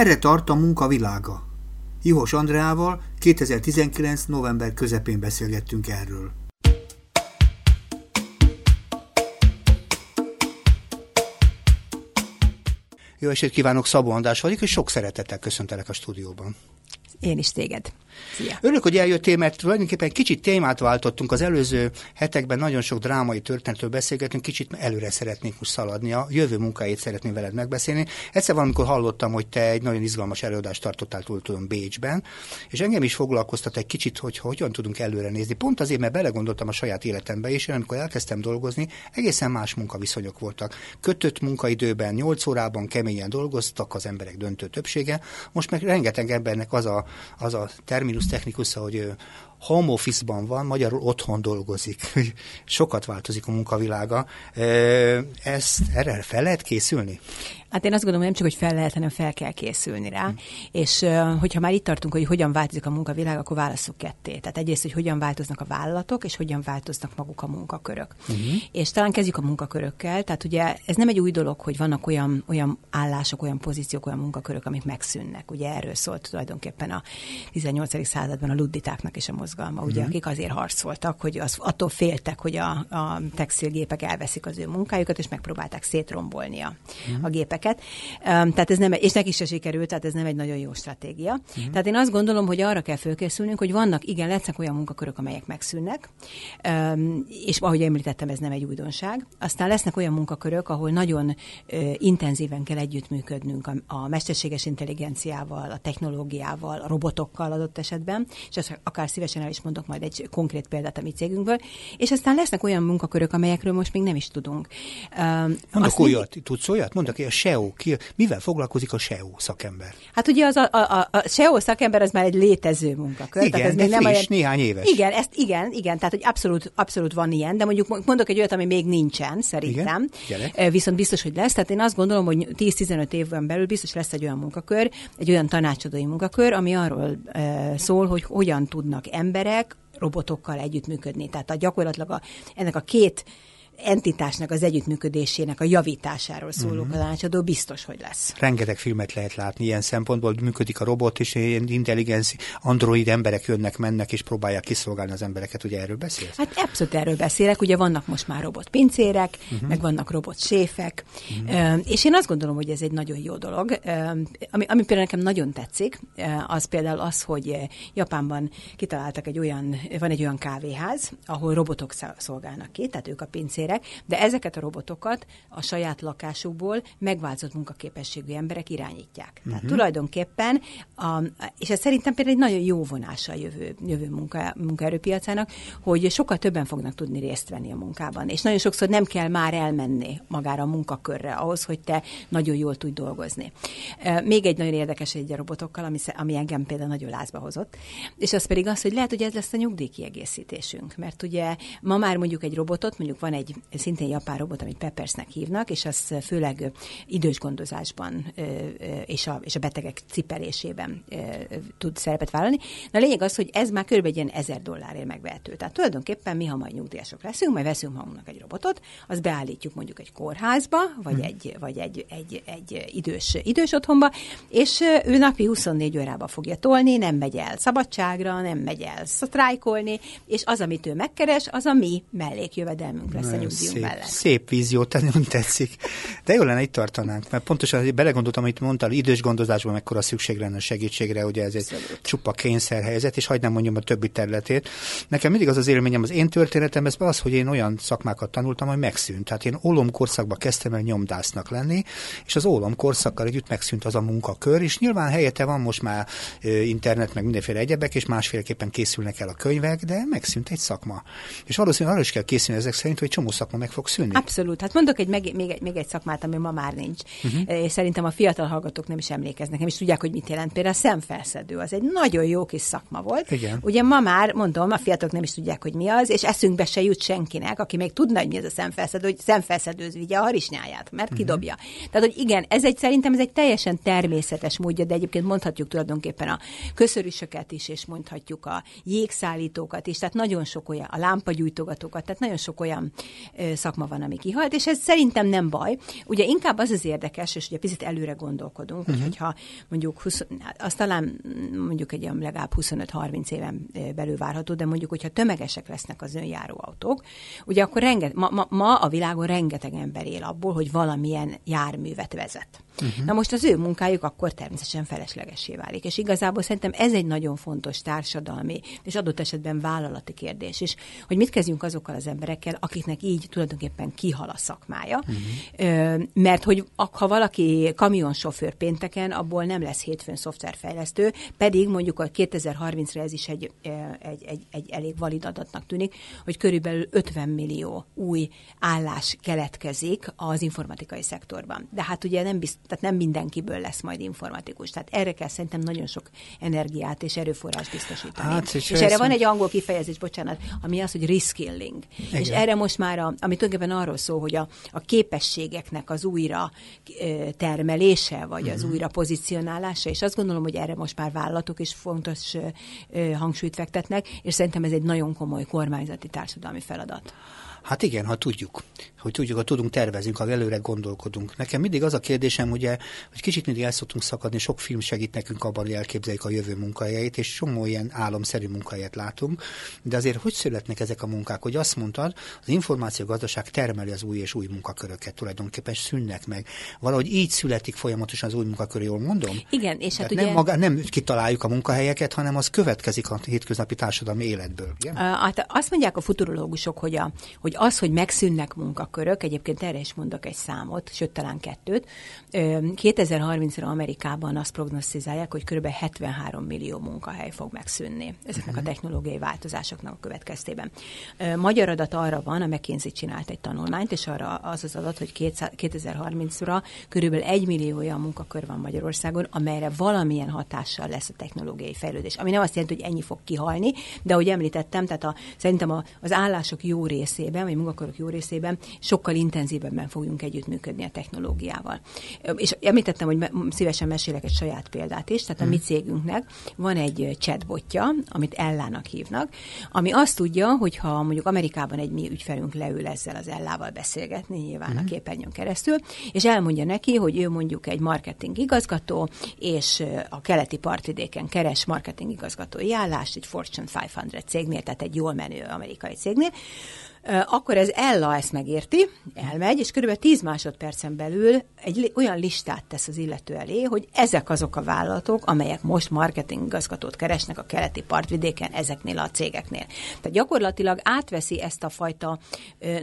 Merre tart a munka világa? Juhos Andreával 2019. november közepén beszélgettünk erről. Jó estét kívánok, Szabó András vagyok, és sok szeretettel köszöntelek a stúdióban. Én is téged. Szia. Örülök, hogy eljöttél, mert tulajdonképpen kicsit témát váltottunk. Az előző hetekben nagyon sok drámai történetről beszélgetünk, kicsit előre szeretnék most szaladni. A jövő munkáit szeretném veled megbeszélni. Egyszer valamikor hallottam, hogy te egy nagyon izgalmas előadást tartottál túl tudom Bécsben, és engem is foglalkoztat egy kicsit, hogy hogyan tudunk előre nézni. Pont azért, mert belegondoltam a saját életembe, és én amikor elkezdtem dolgozni, egészen más munkaviszonyok voltak. Kötött munkaidőben, 8 órában keményen dolgoztak az emberek döntő többsége. Most meg rengeteg embernek az a, az a terminus technikus, hogy home office-ban van, magyarul otthon dolgozik. Sokat változik a munkavilága. Ezt erre fel lehet készülni? Hát én azt gondolom, nem csak, hogy fel lehet, hanem fel kell készülni rá. Hmm. És hogyha már itt tartunk, hogy hogyan változik a munkavilág, akkor válaszok ketté. Tehát egyrészt, hogy hogyan változnak a vállalatok, és hogyan változnak maguk a munkakörök. Hmm. És talán kezdjük a munkakörökkel. Tehát ugye ez nem egy új dolog, hogy vannak olyan, olyan állások, olyan pozíciók, olyan munkakörök, amik megszűnnek. Ugye erről szólt tulajdonképpen a 18. században a ludditáknak és a mozgalma, ugye, mm. akik azért harcoltak, hogy az, attól féltek, hogy a, a textilgépek elveszik az ő munkájukat, és megpróbálták szétrombolni a, mm. a gépeket. Um, tehát ez nem, és neki se sikerült, tehát ez nem egy nagyon jó stratégia. Mm. Tehát én azt gondolom, hogy arra kell fölkészülnünk, hogy vannak, igen, lesznek olyan munkakörök, amelyek megszűnnek, és ahogy említettem, ez nem egy újdonság. Aztán lesznek olyan munkakörök, ahol nagyon intenzíven kell együttműködnünk a, a mesterséges intelligenciával, a technológiával, a robotokkal adott esetben, és ezt akár szívesen el is mondok majd egy konkrét példát a mi cégünkből, és aztán lesznek olyan munkakörök, amelyekről most még nem is tudunk. Mondok olyat, mi... tudsz olyat? Mondok, hogy a SEO, ki, mivel foglalkozik a SEO szakember? Hát ugye az a, a, a SEO szakember az már egy létező munkakör. Igen, tehát ez még nem friss, olyan... néhány éves. Igen, ezt igen, igen, tehát hogy abszolút, abszolút van ilyen, de mondjuk mondok egy olyat, ami még nincsen, szerintem. Igen, Viszont biztos, hogy lesz. Tehát én azt gondolom, hogy 10-15 évben belül biztos lesz egy olyan munkakör, egy olyan tanácsadói munkakör, ami arról uh, szól, hogy hogyan tudnak emberek robotokkal együttműködni. Tehát a, gyakorlatilag a, ennek a két entitásnak az együttműködésének a javításáról szóló uh-huh. tanácsadó biztos, hogy lesz. Rengeteg filmet lehet látni ilyen szempontból, működik a robot, és ilyen intelligenci android emberek jönnek, mennek, és próbálják kiszolgálni az embereket. Ugye erről beszélsz? Hát abszolút erről beszélek. Ugye vannak most már robotpincérek, uh-huh. meg vannak robotséfek, uh-huh. és én azt gondolom, hogy ez egy nagyon jó dolog. Ami, ami például nekem nagyon tetszik, az például az, hogy Japánban kitaláltak egy olyan, van egy olyan kávéház, ahol robotok szolgálnak ki, tehát ők a pincérek, emberek, de ezeket a robotokat a saját lakásukból megváltozott munkaképességű emberek irányítják. Uh-huh. Tehát tulajdonképpen, a, és ez szerintem például egy nagyon jó vonása a jövő, jövő munka, munkaerőpiacának, hogy sokkal többen fognak tudni részt venni a munkában. És nagyon sokszor nem kell már elmenni magára a munkakörre ahhoz, hogy te nagyon jól tudj dolgozni. Még egy nagyon érdekes egy a robotokkal, ami, ami engem például nagyon lázba hozott, és az pedig az, hogy lehet, hogy ez lesz a nyugdíjkiegészítésünk. Mert ugye ma már mondjuk egy robotot, mondjuk van egy szintén japán robot, amit Peppersnek hívnak, és az főleg idős gondozásban és a, és a betegek cipelésében tud szerepet vállalni. Na a lényeg az, hogy ez már kb. egy ilyen ezer dollárért megvehető. Tehát tulajdonképpen mi, ha majd nyugdíjasok leszünk, majd veszünk magunknak egy robotot, az beállítjuk mondjuk egy kórházba, vagy, hmm. egy, vagy egy, egy, egy idős, idős otthonba, és ő napi 24 órába fogja tolni, nem megy el szabadságra, nem megy el sztrájkolni, és az, amit ő megkeres, az a mi mellékjövedelmünk lesz a szép, mellett. Szép vízió, nagyon tetszik. De jó lenne, itt tartanánk, mert pontosan belegondoltam, amit mondtál, idős gondozásban mekkora szükség lenne a segítségre, ugye ez egy Szabad. csupa kényszerhelyzet, és hagyd nem mondjam a többi területét. Nekem mindig az az élményem, az én történetem, ez az, hogy én olyan szakmákat tanultam, hogy megszűnt. Tehát én ólom korszakban kezdtem el nyomdásznak lenni, és az ólom korszakkal együtt megszűnt az a munkakör, és nyilván helyette van most már internet, meg mindenféle egyebek, és másféleképpen készülnek el a könyvek, de megszűnt egy szakma. És valószínűleg arra is kell készülni ezek szerint, hogy csomó szakma meg fog szűnni. Abszolút. Hát mondok egy, még, még, egy, még egy szakmát, ami ma már nincs. Uh-huh. És szerintem a fiatal hallgatók nem is emlékeznek, nem is tudják, hogy mit jelent. Például a szemfelszedő, az egy nagyon jó kis szakma volt. Igen. Ugye ma már, mondom, a fiatalok nem is tudják, hogy mi az, és eszünkbe se jut senkinek, aki még tudna, hogy mi ez a szemfelszedő, hogy szemfelszedőz vigye a harisnyáját, mert uh-huh. kidobja. Tehát, hogy igen, ez egy szerintem ez egy teljesen természetes módja, de egyébként mondhatjuk tulajdonképpen a köszörűsöket is, és mondhatjuk a jégszállítókat is, tehát nagyon sok olyan, a lámpagyújtogatókat, tehát nagyon sok olyan szakma van, ami kihalt, és ez szerintem nem baj. Ugye inkább az az érdekes, és ugye picit előre gondolkodunk, uh-huh. hogyha mondjuk 20, azt talán mondjuk egy legalább 25-30 éven belül várható, de mondjuk, hogyha tömegesek lesznek az önjáró autók, ugye akkor renget, ma, ma, ma a világon rengeteg ember él abból, hogy valamilyen járművet vezet. Uh-huh. Na most az ő munkájuk akkor természetesen feleslegesé válik. És igazából szerintem ez egy nagyon fontos társadalmi, és adott esetben vállalati kérdés is, hogy mit kezdjünk azokkal az emberekkel, akiknek így tulajdonképpen kihal a szakmája. Uh-huh. Mert hogy ha valaki kamionsofőr pénteken, abból nem lesz hétfőn szoftverfejlesztő, pedig mondjuk a 2030-ra ez is egy, egy, egy, egy elég valid adatnak tűnik, hogy körülbelül 50 millió új állás keletkezik az informatikai szektorban. De hát ugye nem, bizt, tehát nem mindenkiből lesz majd informatikus. Tehát erre kell szerintem nagyon sok energiát és erőforrás biztosítani. Hát, és, és erre van egy angol kifejezés, bocsánat, ami az, hogy reskilling. És erre most már, a, ami tulajdonképpen arról szól, hogy a, a képességeknek az újra termelése, vagy az uh-huh. újra pozícionálása, és azt gondolom, hogy erre most már vállalatok is fontos hangsúlyt fektetnek, és szerintem ez egy nagyon komoly kormányzati társadalmi feladat. Hát igen, ha tudjuk, hogy tudjuk, ha tudunk tervezünk, ha előre gondolkodunk. Nekem mindig az a kérdésem, ugye, hogy kicsit mindig el szoktunk szakadni, sok film segít nekünk abban, hogy elképzeljük a jövő munkahelyeit, és csomó ilyen álomszerű munkahelyet látunk, de azért hogy születnek ezek a munkák? Hogy azt mondtad, az információgazdaság termeli az új és új munkaköröket, tulajdonképpen szűnnek meg. Valahogy így születik folyamatosan az új munkakör, jól mondom? Igen, és hát ugye... nem, maga, nem kitaláljuk a munkahelyeket, hanem az következik a hétköznapi társadalmi életből. Ugye? Hát azt mondják a futurológusok, hogy, a, hogy az, hogy megszűnnek munkakörök, egyébként erre is mondok egy számot, sőt talán kettőt, 2030-ra Amerikában azt prognosztizálják, hogy kb. 73 millió munkahely fog megszűnni ezeknek a mhm. technológiai változásoknak a következtében. Magyar adat arra van, a McKinsey csinált egy tanulmányt, és arra az az adat, hogy 2030-ra körülbelül egy millió olyan munkakör van Magyarországon, amelyre valamilyen hatással lesz a technológiai fejlődés. Ami nem azt jelenti, hogy ennyi fog kihalni, de ahogy említettem, tehát a, szerintem a, az állások jó részében részében, vagy munkakörök jó részében sokkal intenzívebben fogjunk együttműködni a technológiával. És említettem, hogy szívesen mesélek egy saját példát is, tehát a mi hmm. cégünknek van egy chatbotja, amit Ellának hívnak, ami azt tudja, hogy ha mondjuk Amerikában egy mi ügyfelünk leül ezzel az Ellával beszélgetni, nyilván a hmm. képernyőn keresztül, és elmondja neki, hogy ő mondjuk egy marketing igazgató, és a keleti partvidéken keres marketing igazgatói állást egy Fortune 500 cégnél, tehát egy jól menő amerikai cégnél, akkor ez Ella ezt megérti, elmegy, és körülbelül 10 másodpercen belül egy olyan listát tesz az illető elé, hogy ezek azok a vállalatok, amelyek most marketing igazgatót keresnek a keleti partvidéken ezeknél a cégeknél. Tehát gyakorlatilag átveszi ezt a fajta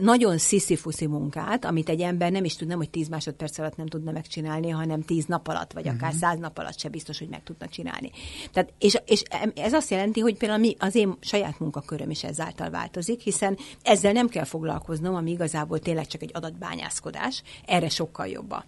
nagyon sziszifuszi munkát, amit egy ember nem is tud, nem hogy 10 másodperc alatt nem tudna megcsinálni, hanem 10 nap alatt, vagy akár 100 mhm. nap alatt se biztos, hogy meg tudna csinálni. Tehát, és, és ez azt jelenti, hogy például mi, az én saját munkaköröm is ezáltal változik, hiszen ezzel ezzel nem kell foglalkoznom, ami igazából tényleg csak egy adatbányászkodás, erre sokkal jobb a,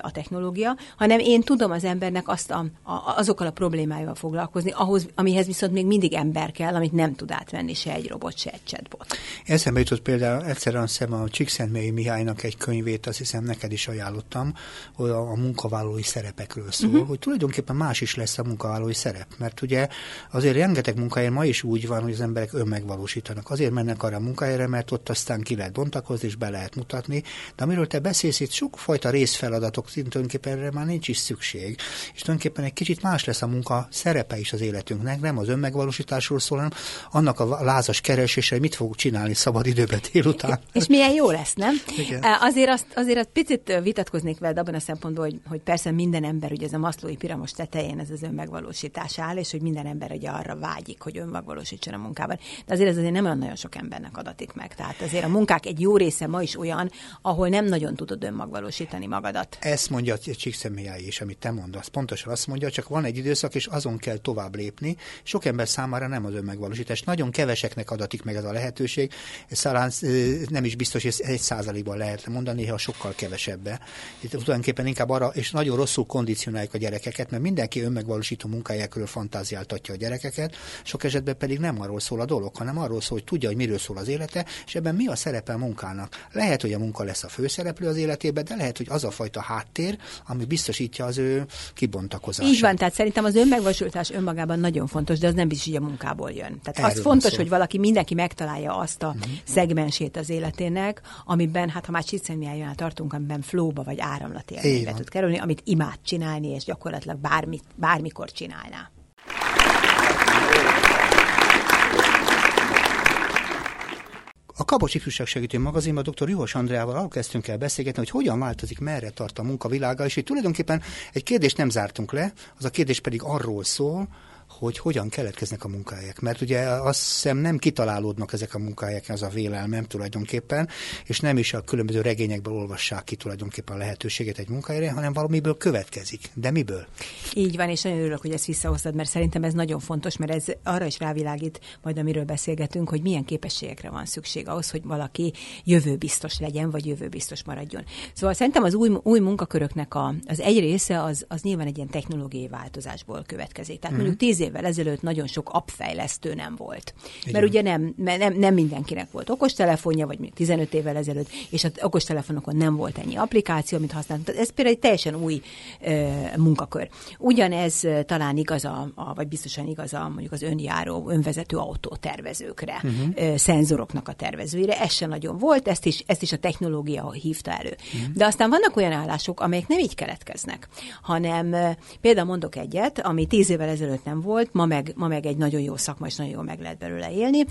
a technológia, hanem én tudom az embernek azt a, a, azokkal a problémáival foglalkozni, ahhoz, amihez viszont még mindig ember kell, amit nem tud átvenni se egy robot, se egy chatbot. Eszembe jutott például egyszer azt hiszem a Csíkszentmélyi Mihálynak egy könyvét, azt hiszem neked is ajánlottam, hogy a, a munkavállalói szerepekről szól, uh-huh. hogy tulajdonképpen más is lesz a munkavállalói szerep, mert ugye azért rengeteg munkahelyen ma is úgy van, hogy az emberek önmegvalósítanak. Azért mennek arra a munkahelyre, mert ott aztán ki lehet bontakozni, és be lehet mutatni. De amiről te beszélsz, itt sokfajta részfeladatok tulajdonképpen erre már nincs is szükség. És tulajdonképpen egy kicsit más lesz a munka szerepe is az életünknek, nem az önmegvalósításról szól, hanem annak a lázas keresésre, hogy mit fogunk csinálni szabad időben délután. És milyen jó lesz, nem? Igen. Azért azt, azért azt picit vitatkoznék veled abban a szempontból, hogy, hogy persze minden ember, ugye ez a maszlói piramos tetején ez az önmegvalósítás áll, és hogy minden ember ugye arra vágyik, hogy önmegvalósítson a munkában. De azért ez azért nem olyan nagyon sok embernek adatik valósítik meg. Tehát azért a munkák egy jó része ma is olyan, ahol nem nagyon tudod önmagvalósítani magadat. Ezt mondja a Csíkszemélyái is, amit te mondasz. Pontosan azt mondja, csak van egy időszak, és azon kell tovább lépni. Sok ember számára nem az önmegvalósítás. Nagyon keveseknek adatik meg ez a lehetőség. Ez nem is biztos, hogy egy százalékban lehet mondani, ha sokkal kevesebbe. Itt tulajdonképpen inkább arra, és nagyon rosszul kondicionáljuk a gyerekeket, mert mindenki önmegvalósító munkájákról fantáziáltatja a gyerekeket, sok esetben pedig nem arról szól a dolog, hanem arról szól, hogy tudja, hogy miről szól az élet, élete, és ebben mi a szerepe a munkának. Lehet, hogy a munka lesz a főszereplő az életében, de lehet, hogy az a fajta háttér, ami biztosítja az ő kibontakozását. Így van, tehát szerintem az önmegvalósítás önmagában nagyon fontos, de az nem biztos, hogy a munkából jön. Tehát Erről az fontos, hogy valaki mindenki megtalálja azt a uh-huh. szegmensét az életének, amiben, hát ha már Csiceniájánál tartunk, amiben flóba vagy áramlat élménybe tud kerülni, amit imád csinálni, és gyakorlatilag bármit, bármikor csinálná. A Kapocs Ifjúság Segítő magazinban dr. Juhos Andreával arról kezdtünk el beszélgetni, hogy hogyan változik, merre tart a munkavilága, és itt tulajdonképpen egy kérdést nem zártunk le, az a kérdés pedig arról szól, hogy hogyan keletkeznek a munkahelyek. Mert ugye azt hiszem nem kitalálódnak ezek a munkahelyek, az a vélelmem tulajdonképpen, és nem is a különböző regényekből olvassák ki tulajdonképpen a lehetőséget egy munkahelyre, hanem valamiből következik. De miből? Így van, és nagyon örülök, hogy ezt visszahoztad, mert szerintem ez nagyon fontos, mert ez arra is rávilágít, majd amiről beszélgetünk, hogy milyen képességekre van szükség ahhoz, hogy valaki jövőbiztos legyen, vagy jövőbiztos maradjon. Szóval szerintem az új, új munkaköröknek a, az egy része az, az nyilván egy ilyen technológiai változásból következik. Tehát mm-hmm. mondjuk tíz évvel ezelőtt nagyon sok appfejlesztő nem volt. Igen. Mert ugye nem, nem, nem mindenkinek volt okostelefonja, vagy még 15 évvel ezelőtt, és az okostelefonokon nem volt ennyi applikáció, amit használtak. Ez például egy teljesen új ö, munkakör. Ugyanez talán igaz, a, a, vagy biztosan igaz a, mondjuk az önjáró, önvezető autó tervezőkre, uh-huh. szenzoroknak a tervezőire. Ez sem nagyon volt, ezt is, ezt is a technológia hívta elő. Uh-huh. De aztán vannak olyan állások, amelyek nem így keletkeznek, hanem például mondok egyet, ami tíz évvel ezelőtt nem volt, ma meg, ma meg egy nagyon jó szakma, és nagyon jól meg lehet belőle élni.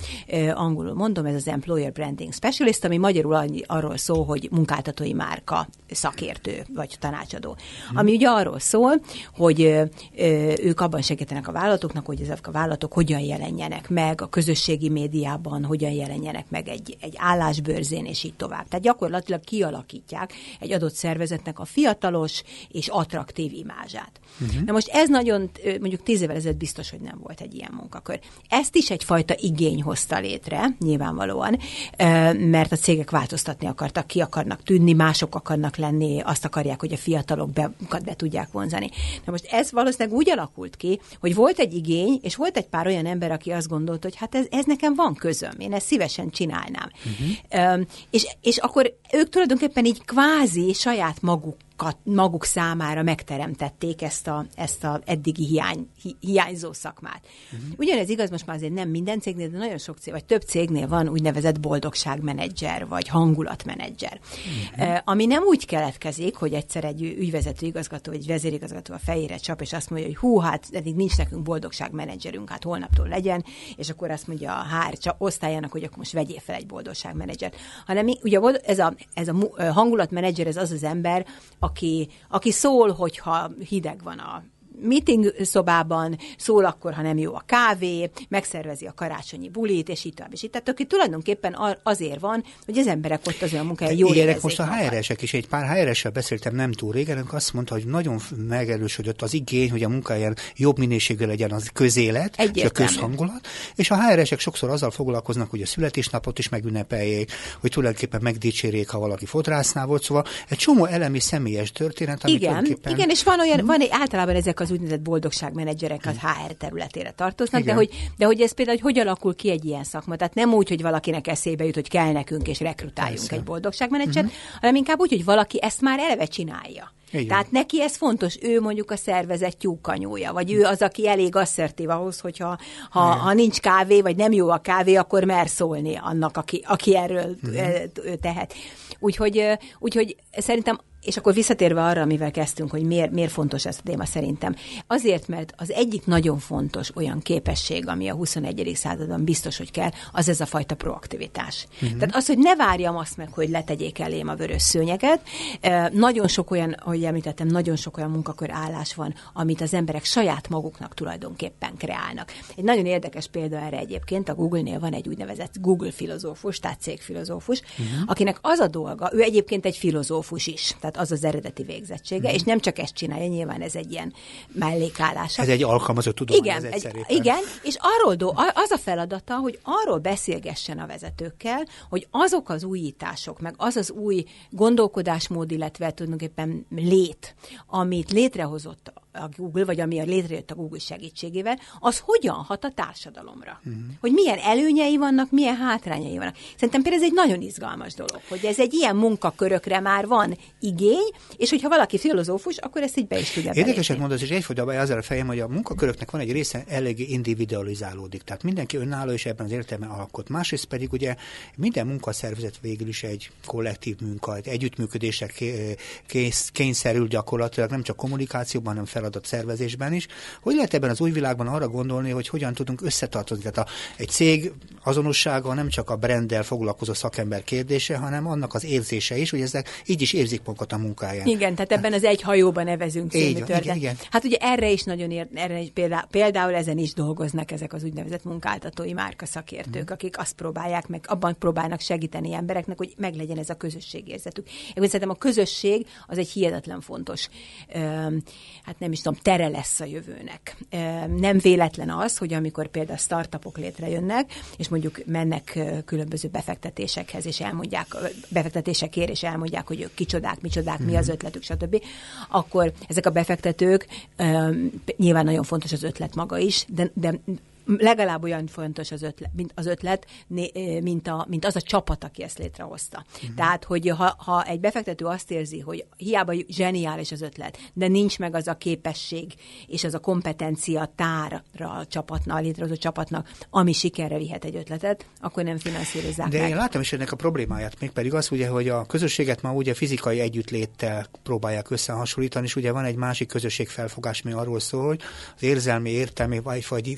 Angolul mondom, ez az Employer Branding Specialist, ami magyarul arról szól, hogy munkáltatói márka szakértő, vagy tanácsadó. Hmm. Ami ugye arról szól, hogy ők abban segítenek a vállalatoknak, hogy ezek a vállalatok hogyan jelenjenek meg a közösségi médiában, hogyan jelenjenek meg egy, egy állásbőrzén, és így tovább. Tehát gyakorlatilag kialakítják egy adott szervezetnek a fiatalos és attraktív imázsát. Uh-huh. Na most ez nagyon, mondjuk tíz évvel ezelőtt biztos, hogy nem volt egy ilyen munkakör. Ezt is egyfajta igény hozta létre, nyilvánvalóan, mert a cégek változtatni akartak, ki akarnak tűnni, mások akarnak lenni, azt akarják, hogy a fiatalok be, be tudják vonzani. Na most ez valószínűleg úgy alakult ki, hogy volt egy igény, és volt egy pár olyan ember, aki azt gondolt, hogy hát ez, ez nekem van közöm, én ezt szívesen csinálnám. Uh-huh. És, és akkor ők tulajdonképpen így kvázi saját maguk maguk számára megteremtették ezt a, ezt a eddigi hiány, hi, hiányzó szakmát. Uh-huh. Ugyanez igaz most már azért nem minden cégnél, de nagyon sok cég, vagy több cégnél van úgynevezett boldogságmenedzser, vagy hangulatmenedzser. Uh-huh. ami nem úgy keletkezik, hogy egyszer egy ügyvezető igazgató, vagy vezérigazgató a fejére csap, és azt mondja, hogy hú, hát eddig nincs nekünk boldogságmenedzserünk, hát holnaptól legyen, és akkor azt mondja a HR osztályának, hogy akkor most vegyél fel egy boldogságmenedzsert. Hanem ugye ez a, ez a hangulatmenedzser, ez az az ember, aki, aki szól, hogyha hideg van a meeting szobában, szól akkor, ha nem jó a kávé, megszervezi a karácsonyi bulit, és így tovább. És így, tehát aki tulajdonképpen azért van, hogy az emberek ott az olyan munkája jól érezzék most a HR-esek is. Egy pár HR-essel beszéltem nem túl régen, azt mondta, hogy nagyon megerősödött az igény, hogy a munkáján jobb minőségű legyen az közélet, és a közhangulat, és a HR-esek sokszor azzal foglalkoznak, hogy a születésnapot is megünnepeljék, hogy tulajdonképpen megdicsérjék, ha valaki fodrásznál volt, szóval egy csomó elemi személyes történet, ami igen, igen, és van olyan, van egy, általában ezek az úgynevezett boldogságmenedzserek az HR területére tartoznak, de hogy, de hogy ez például, hogy hogy alakul ki egy ilyen szakma. Tehát nem úgy, hogy valakinek eszébe jut, hogy kell nekünk, és rekrutáljunk Persze. egy boldogságmenedzsert, uh-huh. hanem inkább úgy, hogy valaki ezt már eleve csinálja. Igen. Tehát neki ez fontos, ő mondjuk a szervezet tyúkanyója, vagy ő az, aki elég asszertív ahhoz, hogyha ha, ha nincs kávé, vagy nem jó a kávé, akkor mer szólni annak, aki, aki erről uh-huh. tehet. Úgyhogy, úgyhogy szerintem és akkor visszatérve arra, amivel kezdtünk, hogy miért, miért fontos ez a téma szerintem. Azért, mert az egyik nagyon fontos olyan képesség, ami a 21. században biztos, hogy kell, az ez a fajta proaktivitás. Uh-huh. Tehát az, hogy ne várjam azt meg, hogy letegyék elém a vörös szőnyeget. Nagyon sok olyan, ahogy említettem, nagyon sok olyan munkakör állás van, amit az emberek saját maguknak tulajdonképpen kreálnak. Egy nagyon érdekes példa erre egyébként, a Google-nél van egy úgynevezett Google filozófus, tehát cégfilozófus, uh-huh. akinek az a dolga, ő egyébként egy filozófus is, tehát az az eredeti végzettsége, mm. és nem csak ezt csinálja, nyilván ez egy ilyen mellékállás. Ez egy alkalmazott tudomány. Igen, egy, igen, és arról do, az a feladata, hogy arról beszélgessen a vezetőkkel, hogy azok az újítások, meg az az új gondolkodásmód, illetve tulajdonképpen lét, amit létrehozott a Google, vagy ami a létrejött a Google segítségével, az hogyan hat a társadalomra. Uh-huh. Hogy milyen előnyei vannak, milyen hátrányai vannak. Szerintem például ez egy nagyon izgalmas dolog, hogy ez egy ilyen munkakörökre már van igény, és hogyha valaki filozófus, akkor ezt így be is tudja Érdekeset mondasz, és egyfolytában azzal a fejem, hogy a munkaköröknek van egy része eléggé individualizálódik. Tehát mindenki önálló és ebben az értelemben alkot. Másrészt pedig ugye minden munkaszervezet végül is egy kollektív munka, egy együttműködések kényszerül gyakorlatilag nem csak kommunikációban, hanem feladat szervezésben is. Hogy lehet ebben az új világban arra gondolni, hogy hogyan tudunk összetartozni? Tehát a, egy cég azonossága nem csak a brenddel foglalkozó szakember kérdése, hanem annak az érzése is, hogy ezek így is érzik magukat a munkáján. Igen, tehát ebben az egy hajóban nevezünk című igen, igen. Hát ugye erre is nagyon ér, erre is például, például ezen is dolgoznak ezek az úgynevezett munkáltatói márka szakértők, mm. akik azt próbálják meg, abban próbálnak segíteni embereknek, hogy meglegyen ez a közösségérzetük. Én szerintem a közösség az egy hihetetlen fontos, hát nem is tudom, tere lesz a jövőnek. Nem véletlen az, hogy amikor például startupok létrejönnek, és mondjuk mennek különböző befektetésekhez, és elmondják, befektetésekért, és elmondják, hogy ők kicsodák, micsodák, mi az mhm. ötletük, stb., akkor ezek a befektetők, nyilván nagyon fontos az ötlet maga is, de, de legalább olyan fontos az ötlet, mint az ötlet, mint, a, mint az a csapat, aki ezt létrehozta. Uh-huh. Tehát, hogy ha, ha egy befektető azt érzi, hogy hiába zseniális az ötlet, de nincs meg az a képesség és az a kompetencia tárra a csapatnak, a létrehozott csapatnak, ami sikerre vihet egy ötletet, akkor nem finanszírozzák De meg. én láttam is ennek a problémáját, mégpedig az, ugye, hogy a közösséget ma ugye fizikai együttléttel próbálják összehasonlítani, és ugye van egy másik közösségfelfogás, ami arról szól, hogy az érzelmi, értelmi, vagy, vagy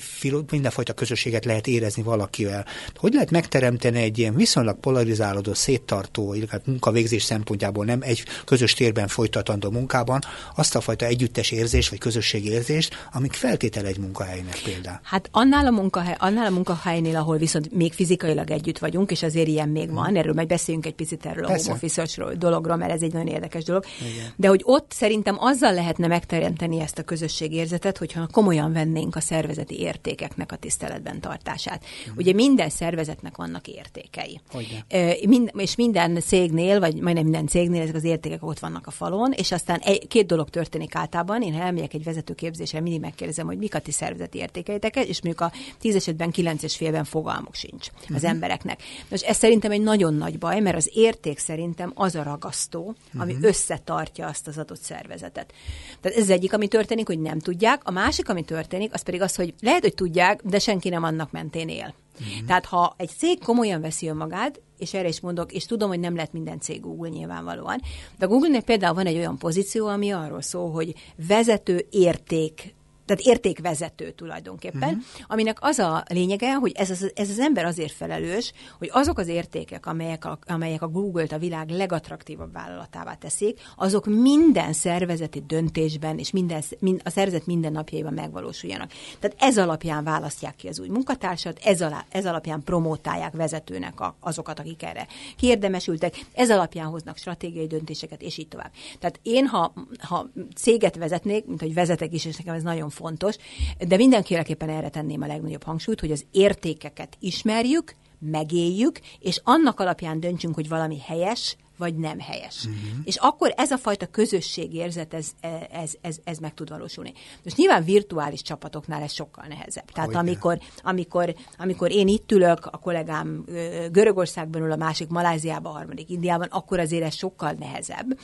mindenfajta közösséget lehet érezni valakivel. Hogy lehet megteremteni egy ilyen viszonylag polarizálódó, széttartó, illetve munkavégzés szempontjából nem egy közös térben folytatandó munkában azt a fajta együttes érzés, vagy közösségérzést, amik feltétel egy munkahelynek például? Hát annál a, munkahely, annál a munkahelynél, ahol viszont még fizikailag együtt vagyunk, és azért ilyen még van, erről majd beszéljünk egy picit erről a home office dologról, mert ez egy nagyon érdekes dolog. Igen. De hogy ott szerintem azzal lehetne megteremteni ezt a közösségérzetet, hogyha komolyan vennénk a szervezeti értékeknek értékeknek a tiszteletben tartását. Uh-huh. Ugye minden szervezetnek vannak értékei. E, mind, és minden cégnél, vagy majdnem minden cégnél ezek az értékek ott vannak a falon, és aztán egy, két dolog történik általában. Én ha elmegyek egy vezetőképzésre, mindig megkérdezem, hogy mik a ti szervezeti értékeitek, és mondjuk a tíz esetben, kilenc és félben fogalmuk sincs uh-huh. az embereknek. Most ez szerintem egy nagyon nagy baj, mert az érték szerintem az a ragasztó, ami uh-huh. összetartja azt az adott szervezetet. Tehát ez az egyik, ami történik, hogy nem tudják. A másik, ami történik, az pedig az, hogy lehet, hogy tudják, de senki nem annak mentén él. Mm-hmm. Tehát ha egy cég komolyan veszi önmagát, és erre is mondok, és tudom, hogy nem lett minden cég Google nyilvánvalóan, de a Google-nek például van egy olyan pozíció, ami arról szól, hogy vezető érték tehát értékvezető tulajdonképpen, uh-huh. aminek az a lényege, hogy ez az, ez az ember azért felelős, hogy azok az értékek, amelyek a, amelyek a Google-t a világ legattraktívabb vállalatává teszik, azok minden szervezeti döntésben és minden, mind, a szervezet minden napjaiban megvalósuljanak. Tehát ez alapján választják ki az új munkatársat, ez, alá, ez alapján promótálják vezetőnek a, azokat, akik erre kiérdemesültek, ez alapján hoznak stratégiai döntéseket, és így tovább. Tehát én, ha, ha céget vezetnék, mint hogy vezetek is, és nekem ez nagyon fontos, de mindenképpen erre tenném a legnagyobb hangsúlyt, hogy az értékeket ismerjük, megéljük, és annak alapján döntsünk, hogy valami helyes, vagy nem helyes. Uh-huh. És akkor ez a fajta közösségérzet, ez, ez, ez, ez meg tud valósulni. Most nyilván virtuális csapatoknál ez sokkal nehezebb. Tehát amikor, amikor, amikor én itt ülök, a kollégám Görögországban ül, a másik Maláziában, a harmadik Indiában, akkor azért ez sokkal nehezebb.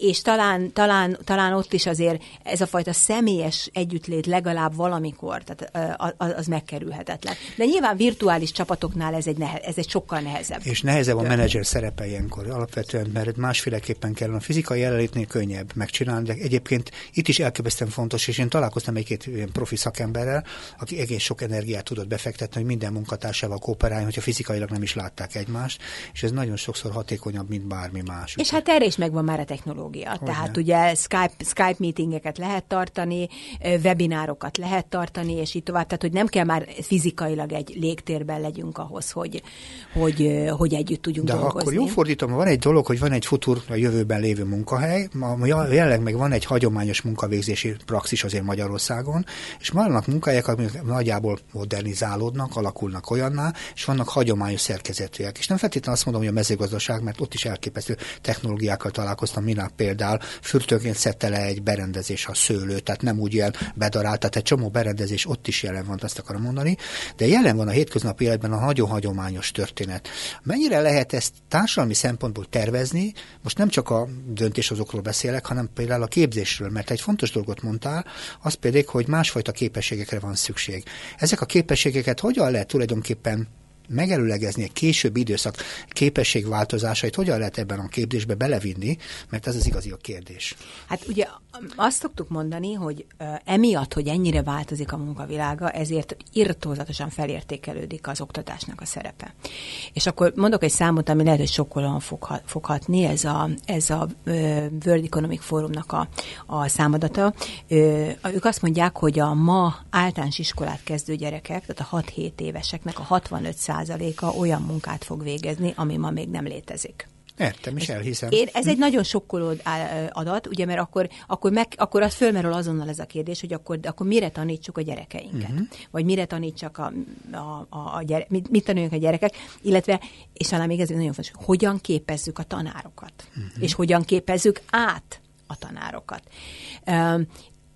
És talán, talán, talán ott is azért ez a fajta személyes együttlét legalább valamikor, tehát az megkerülhetetlen. De nyilván virtuális csapatoknál ez egy, nehe, ez egy sokkal nehezebb. És nehezebb a menedzser szerepe ilyenkor akkor alapvetően, mert másféleképpen kellene. A fizikai jelenlétnél könnyebb megcsinálni, de egyébként itt is elképesztően fontos, és én találkoztam egy-két ilyen profi szakemberrel, aki egész sok energiát tudott befektetni, hogy minden munkatársával kooperáljon, hogyha fizikailag nem is látták egymást, és ez nagyon sokszor hatékonyabb, mint bármi más. És hát erre is megvan már a technológia. Hogy Tehát ugye Skype, Skype meetingeket lehet tartani, webinárokat lehet tartani, és így tovább. Tehát, hogy nem kell már fizikailag egy légtérben legyünk ahhoz, hogy, hogy, hogy együtt tudjunk De dolgozni. akkor jó fordítom van egy dolog, hogy van egy futur a jövőben lévő munkahely, ma jelenleg meg van egy hagyományos munkavégzési praxis azért Magyarországon, és vannak munkahelyek, amik nagyjából modernizálódnak, alakulnak olyanná, és vannak hagyományos szerkezetűek. És nem feltétlenül azt mondom, hogy a mezőgazdaság, mert ott is elképesztő technológiákkal találkoztam, minap például fürtőként szedte le egy berendezés a szőlő, tehát nem úgy ilyen bedarált, tehát egy csomó berendezés ott is jelen van, azt akarom mondani, de jelen van a hétköznapi életben a nagyon hagyományos történet. Mennyire lehet ezt társadalmi szempontból tervezni, most nem csak a döntéshozókról beszélek, hanem például a képzésről, mert egy fontos dolgot mondtál, az pedig, hogy másfajta képességekre van szükség. Ezek a képességeket hogyan lehet tulajdonképpen megelőlegezni egy későbbi időszak képességváltozásait, hogyan lehet ebben a képzésbe belevinni, mert ez az igazi a kérdés. Hát ugye azt szoktuk mondani, hogy emiatt, hogy ennyire változik a munkavilága, ezért irtózatosan felértékelődik az oktatásnak a szerepe. És akkor mondok egy számot, ami lehet, hogy sokkolóan foghatni, ez a, ez a World Economic Forumnak a, a számadata. Ők azt mondják, hogy a ma általános iskolát kezdő gyerekek, tehát a 6-7 éveseknek a 65 százaléka olyan munkát fog végezni, ami ma még nem létezik. Értem, és elhiszem. Én, ez egy nagyon sokkoló adat, ugye, mert akkor, akkor, meg, akkor az fölmerül azonnal ez a kérdés, hogy akkor, akkor mire tanítsuk a gyerekeinket? Uh-huh. Vagy mire tanítsak a, a, a, a gyere, mit, mit tanuljunk a gyerekek, illetve, és talán még ez nagyon fontos, hogyan képezzük a tanárokat, uh-huh. és hogyan képezzük át a tanárokat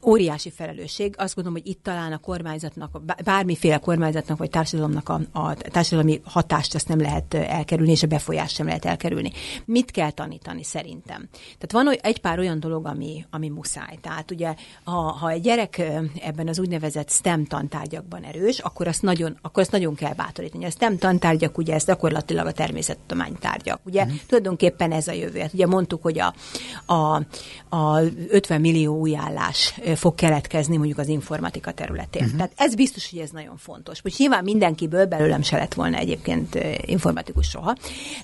óriási felelősség. Azt gondolom, hogy itt talán a kormányzatnak, bármiféle kormányzatnak vagy társadalomnak a, a társadalmi hatást ezt nem lehet elkerülni, és a befolyást sem lehet elkerülni. Mit kell tanítani szerintem? Tehát van egy pár olyan dolog, ami, ami muszáj. Tehát ugye, ha, ha egy gyerek ebben az úgynevezett STEM tantárgyakban erős, akkor azt nagyon, akkor azt nagyon kell bátorítani. A STEM tantárgyak, ugye ez gyakorlatilag a természettudomány tárgyak. Ugye mm. tulajdonképpen ez a jövő. Hát ugye mondtuk, hogy a, a, a 50 millió új állás fog keletkezni mondjuk az informatika területén. Uh-huh. Tehát ez biztos, hogy ez nagyon fontos. Most nyilván mindenkiből belőlem se lett volna egyébként informatikus soha.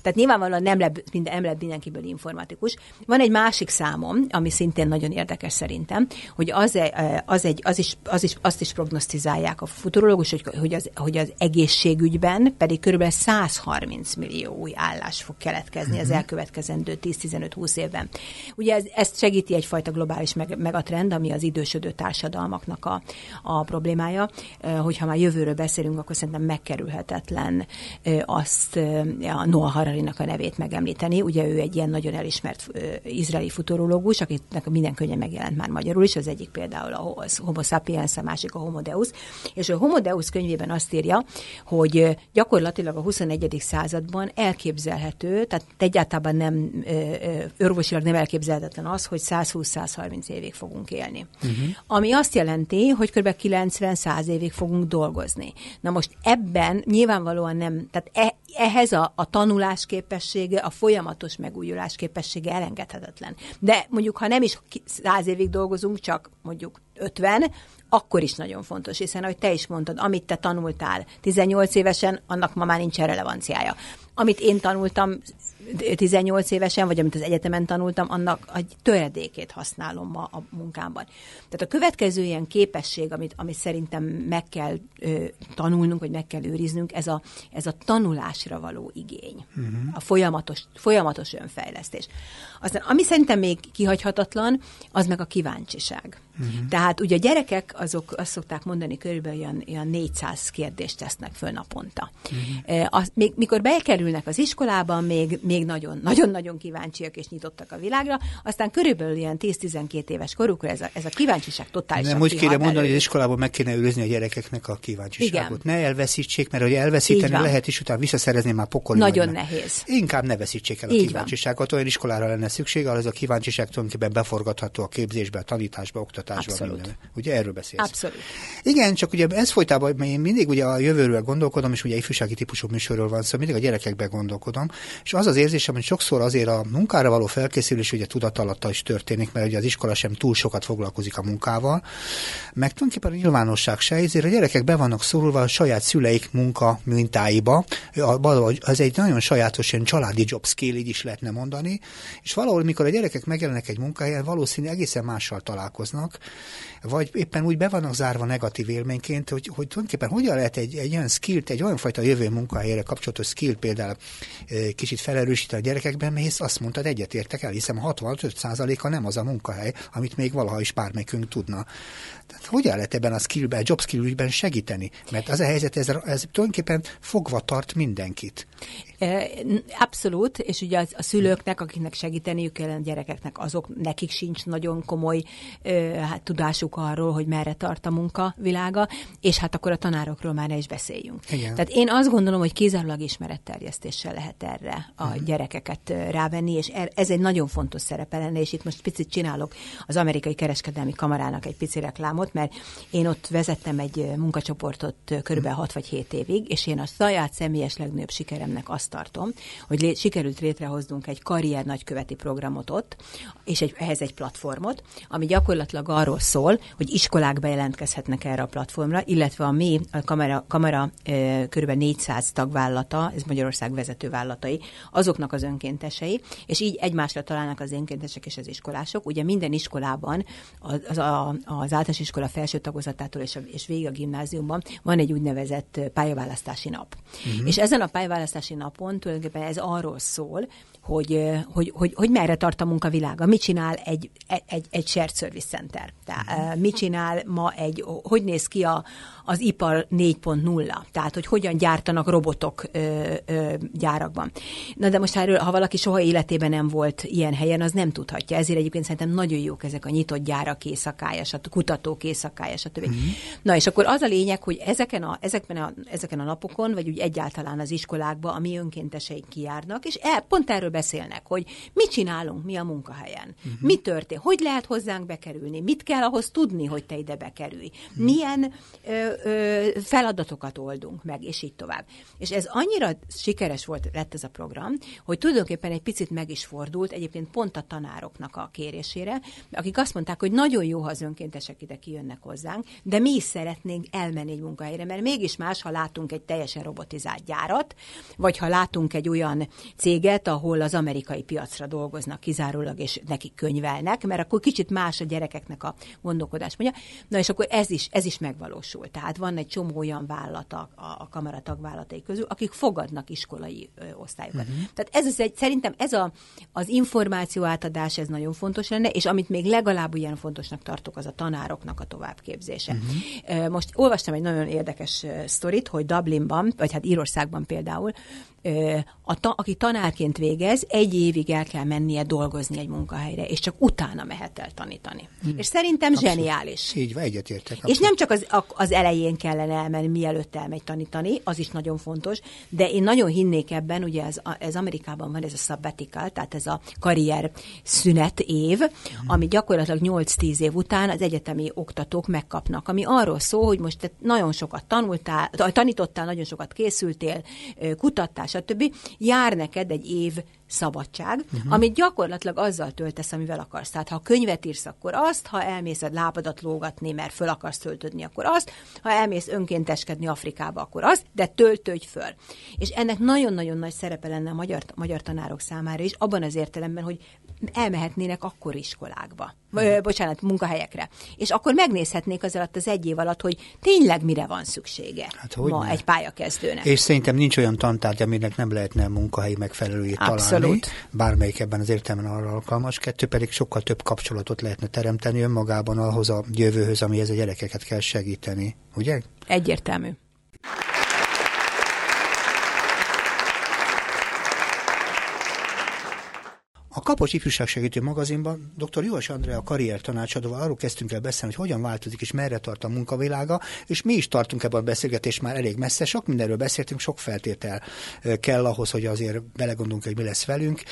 Tehát nyilvánvalóan nem lett, minden, nem lett mindenkiből informatikus. Van egy másik számom, ami szintén nagyon érdekes szerintem, hogy az, az, egy, az, is, az is, azt is prognosztizálják a futurológus, hogy, hogy, az, hogy az egészségügyben pedig kb. 130 millió új állás fog keletkezni uh-huh. az mhm. elkövetkezendő 10-15-20 évben. Ugye ez, ezt segíti egyfajta globális meg, megatrend, ami az idő idősödő társadalmaknak a, a problémája. Hogyha már jövőről beszélünk, akkor szerintem megkerülhetetlen azt a Noah Hararinak a nevét megemlíteni. Ugye ő egy ilyen nagyon elismert izraeli futurológus, akinek minden könnyen megjelent már magyarul is. Az egyik például a Homo sapiens, a másik a Homo Deus. És a Homo Deus könyvében azt írja, hogy gyakorlatilag a 21. században elképzelhető, tehát egyáltalán nem orvosilag nem elképzelhetetlen az, hogy 120-130 évig fogunk élni. Uh-huh. Uh-huh. Ami azt jelenti, hogy kb. 90-100 évig fogunk dolgozni. Na most ebben nyilvánvalóan nem, tehát e, ehhez a, a tanulás képessége, a folyamatos megújulás képessége elengedhetetlen. De mondjuk, ha nem is 100 évig dolgozunk, csak mondjuk 50, akkor is nagyon fontos, hiszen ahogy te is mondtad, amit te tanultál 18 évesen, annak ma már nincs relevanciája. Amit én tanultam 18 évesen, vagy amit az egyetemen tanultam, annak egy töredékét használom ma a munkámban. Tehát a következő ilyen képesség, amit, amit szerintem meg kell ö, tanulnunk, vagy meg kell őriznünk, ez a, ez a tanulásra való igény. Uh-huh. A folyamatos, folyamatos önfejlesztés. Aztán, ami szerintem még kihagyhatatlan, az meg a kíváncsiság. Uh-huh. Tehát ugye a gyerekek azok azt szokták mondani, körülbelül olyan, olyan 400 kérdést tesznek föl naponta. Uh-huh. E, az, még, mikor bekerülnek az iskolában, még, még nagyon, nagyon-nagyon kíváncsiak és nyitottak a világra, aztán körülbelül ilyen 10-12 éves korukra ez a, ez a kíváncsiság totálisan Nem úgy kéne mondani, hogy az iskolában meg kéne őrizni a gyerekeknek a kíváncsiságot. Igen. Ne elveszítsék, mert hogy elveszíteni lehet, és utána visszaszerezni már pokoli. Nagyon nehéz. Inkább ne veszítsék el a Így kíváncsiságot. Van. Olyan iskolára lenne szükség, ez a kíváncsiság tulajdonképpen beforgatható a képzésbe, a tanításba, oktatásba. Abszolút. Minden. Ugye erről beszélsz? Abszolút. Igen, csak ugye ez folytában, én mindig ugye a jövőről gondolkodom, és ugye ifjúsági típusú műsorról van szó, szóval mindig a gyerekekbe gondolkodom, és az az érzésem, hogy sokszor azért a munkára való felkészülés ugye tudatalatta is történik, mert ugye az iskola sem túl sokat foglalkozik a munkával, meg tulajdonképpen a nyilvánosság se, ezért a gyerekek be vannak szorulva a saját szüleik munka mintáiba, ez egy nagyon sajátos ilyen családi job skill, így is lehetne mondani, és valahol, mikor a gyerekek megjelennek egy munkahelyen, valószínűleg egészen mással találkoznak, vagy éppen úgy be vannak zárva negatív élményként, hogy, hogy tulajdonképpen hogyan lehet egy, egy olyan skillt, egy olyan fajta jövő munkahelyre kapcsolatos skill például kicsit felerősíteni, erősíteni a gyerekekben, mert azt mondtad, egyetértek el, hiszen 65%-a nem az a munkahely, amit még valaha is bármelyikünk tudna. Tehát hogyan lehet ebben a skillben, job skillben segíteni? Mert az a helyzet, ez, ez tulajdonképpen fogva tart mindenkit. Abszolút, és ugye a, a szülőknek, akiknek segíteniük kell a gyerekeknek, azok nekik sincs nagyon komoly hát, tudásuk arról, hogy merre tart a munka világa, és hát akkor a tanárokról már ne is beszéljünk. Igen. Tehát én azt gondolom, hogy kizárólag ismeretterjesztéssel lehet erre a uh-huh. gyerekeket rávenni, és er, ez egy nagyon fontos szerepe lenne, és itt most picit csinálok az amerikai kereskedelmi kamarának egy pici reklámot, mert én ott vezettem egy munkacsoportot körülbelül 6 vagy 7 évig, és én a saját személyes legnagyobb sikeremnek azt tartom, hogy lé- sikerült létrehoznunk egy karrier nagyköveti programot ott, és egy, ehhez egy platformot, ami gyakorlatilag arról szól, hogy iskolákba jelentkezhetnek erre a platformra, illetve a mi, a kamera, kamera e, kb. 400 tagvállalata, ez Magyarország vezető vállalatai, azoknak az önkéntesei, és így egymásra találnak az önkéntesek és az iskolások. Ugye minden iskolában, az, az, a, az általános iskola felső tagozatától és, a, és végig a gimnáziumban van egy úgynevezett pályaválasztási nap. Uh-huh. És ezen a pályaválasztási napon tulajdonképpen ez arról szól, hogy, hogy, hogy, hogy merre tart a munkavilága, mit csinál egy, egy, egy shared service center, tehát mit csinál ma egy, hogy néz ki a, az ipar 4.0, tehát hogy hogyan gyártanak robotok ö, ö, gyárakban. Na de most erről, ha valaki soha életében nem volt ilyen helyen, az nem tudhatja. Ezért egyébként szerintem nagyon jók ezek a nyitott gyárak éjszakája, a kutatók éjszakája, stb. Mm-hmm. Na és akkor az a lényeg, hogy ezeken a, ezeken, a, ezeken a napokon, vagy úgy egyáltalán az iskolákba a mi önkénteseink kijárnak, és el, pont erről beszélnek, hogy mit csinálunk mi a munkahelyen, mm-hmm. mi történt, hogy lehet hozzánk bekerülni, mit kell ahhoz tudni, hogy te ide bekerülj, mm-hmm. milyen ö, feladatokat oldunk meg, és így tovább. És ez annyira sikeres volt, lett ez a program, hogy tulajdonképpen egy picit meg is fordult, egyébként pont a tanároknak a kérésére, akik azt mondták, hogy nagyon jó, ha az önkéntesek ide kijönnek hozzánk, de mi is szeretnénk elmenni egy munkahelyre, mert mégis más, ha látunk egy teljesen robotizált gyárat, vagy ha látunk egy olyan céget, ahol az amerikai piacra dolgoznak kizárólag, és nekik könyvelnek, mert akkor kicsit más a gyerekeknek a gondolkodás. Mondja. Na és akkor ez is, ez is megvalósul. Tehát van egy csomó olyan vállalat a, a kamara tagvállalatai közül, akik fogadnak iskolai ö, osztályokat. Uh-huh. Tehát ez az egy, szerintem ez a, az információ átadás, ez nagyon fontos lenne, és amit még legalább ilyen fontosnak tartok, az a tanároknak a továbbképzése. Uh-huh. Most olvastam egy nagyon érdekes sztorit, hogy Dublinban, vagy hát Írországban például, a ta, aki tanárként végez, egy évig el kell mennie dolgozni egy munkahelyre, és csak utána mehet el tanítani. Hmm. És szerintem Abszolút. zseniális. Így van, egyetértek. És nem csak az, az elején kellene elmenni, mielőtt elmegy tanítani, az is nagyon fontos, de én nagyon hinnék ebben, ugye ez, ez Amerikában van ez a sabbatical, tehát ez a karrier szünet év, ami gyakorlatilag 8-10 év után az egyetemi oktatók megkapnak, ami arról szól, hogy most te nagyon sokat tanultál, tanítottál, nagyon sokat készültél, kutattál, stb. jár neked egy év szabadság, uh-huh. amit gyakorlatilag azzal töltesz, amivel akarsz. Tehát ha könyvet írsz, akkor azt, ha elmész a lábadat lógatni, mert föl akarsz töltödni, akkor azt, ha elmész önkénteskedni Afrikába, akkor azt, de töltődj föl. És ennek nagyon-nagyon nagy szerepe lenne a magyar, magyar tanárok számára is, abban az értelemben, hogy elmehetnének akkor iskolákba, bocsánat, munkahelyekre. És akkor megnézhetnék az alatt az egy év alatt, hogy tényleg mire van szüksége hát, ma ne? egy pályakezdőnek. És szerintem nincs olyan tantárgy, aminek nem lehetne munkahelyi megfelelőjét találni Abszolút. bármelyik ebben az értelemben arra alkalmas, kettő pedig sokkal több kapcsolatot lehetne teremteni önmagában ahhoz a jövőhöz, amihez a gyerekeket kell segíteni, ugye? Egyértelmű. A Kapos Ifjúságsegítő magazinban dr. Juhas Andrea a karrier tanácsadóval arról kezdtünk el beszélni, hogy hogyan változik és merre tart a munkavilága, és mi is tartunk ebben a beszélgetés már elég messze. Sok mindenről beszéltünk, sok feltétel kell ahhoz, hogy azért belegondolunk, hogy mi lesz velünk.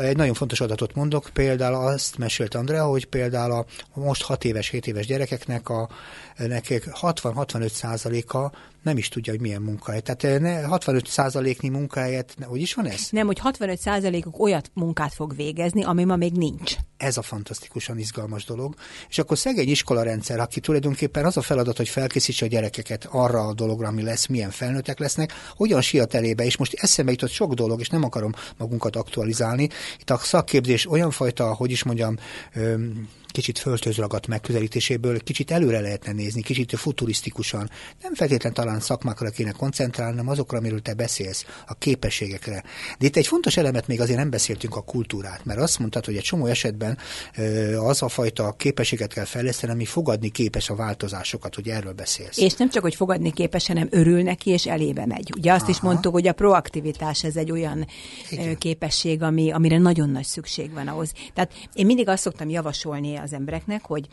Egy nagyon fontos adatot mondok, például azt mesélt Andrea, hogy például a most 6 éves, 7 éves gyerekeknek a nekik 60-65 százaléka nem is tudja, hogy milyen munkahely. Tehát 65 százaléknyi munkahelyet, hogy is van ez? Nem, hogy 65 százalékuk olyat munkát fog végezni, ami ma még nincs. Ez a fantasztikusan izgalmas dolog. És akkor szegény iskolarendszer, aki tulajdonképpen az a feladat, hogy felkészítse a gyerekeket arra a dologra, ami lesz, milyen felnőttek lesznek, hogyan siat elébe, és most eszembe jutott sok dolog, és nem akarom magunkat aktualizálni. Itt a szakképzés olyan fajta, hogy is mondjam, öm, kicsit föltözragadt megközelítéséből kicsit előre lehetne nézni, kicsit futurisztikusan. Nem feltétlenül talán szakmákra kéne koncentrálni, hanem azokra, amiről te beszélsz, a képességekre. De itt egy fontos elemet még azért nem beszéltünk a kultúrát, mert azt mondtad, hogy egy csomó esetben az a fajta képességet kell fejleszteni, ami fogadni képes a változásokat, hogy erről beszélsz. És nem csak, hogy fogadni képes, hanem örül neki, és elébe megy. Ugye azt Aha. is mondtuk, hogy a proaktivitás ez egy olyan Igen. képesség, ami, amire nagyon nagy szükség van ahhoz. Tehát én mindig azt szoktam javasolni az embereknek, hogy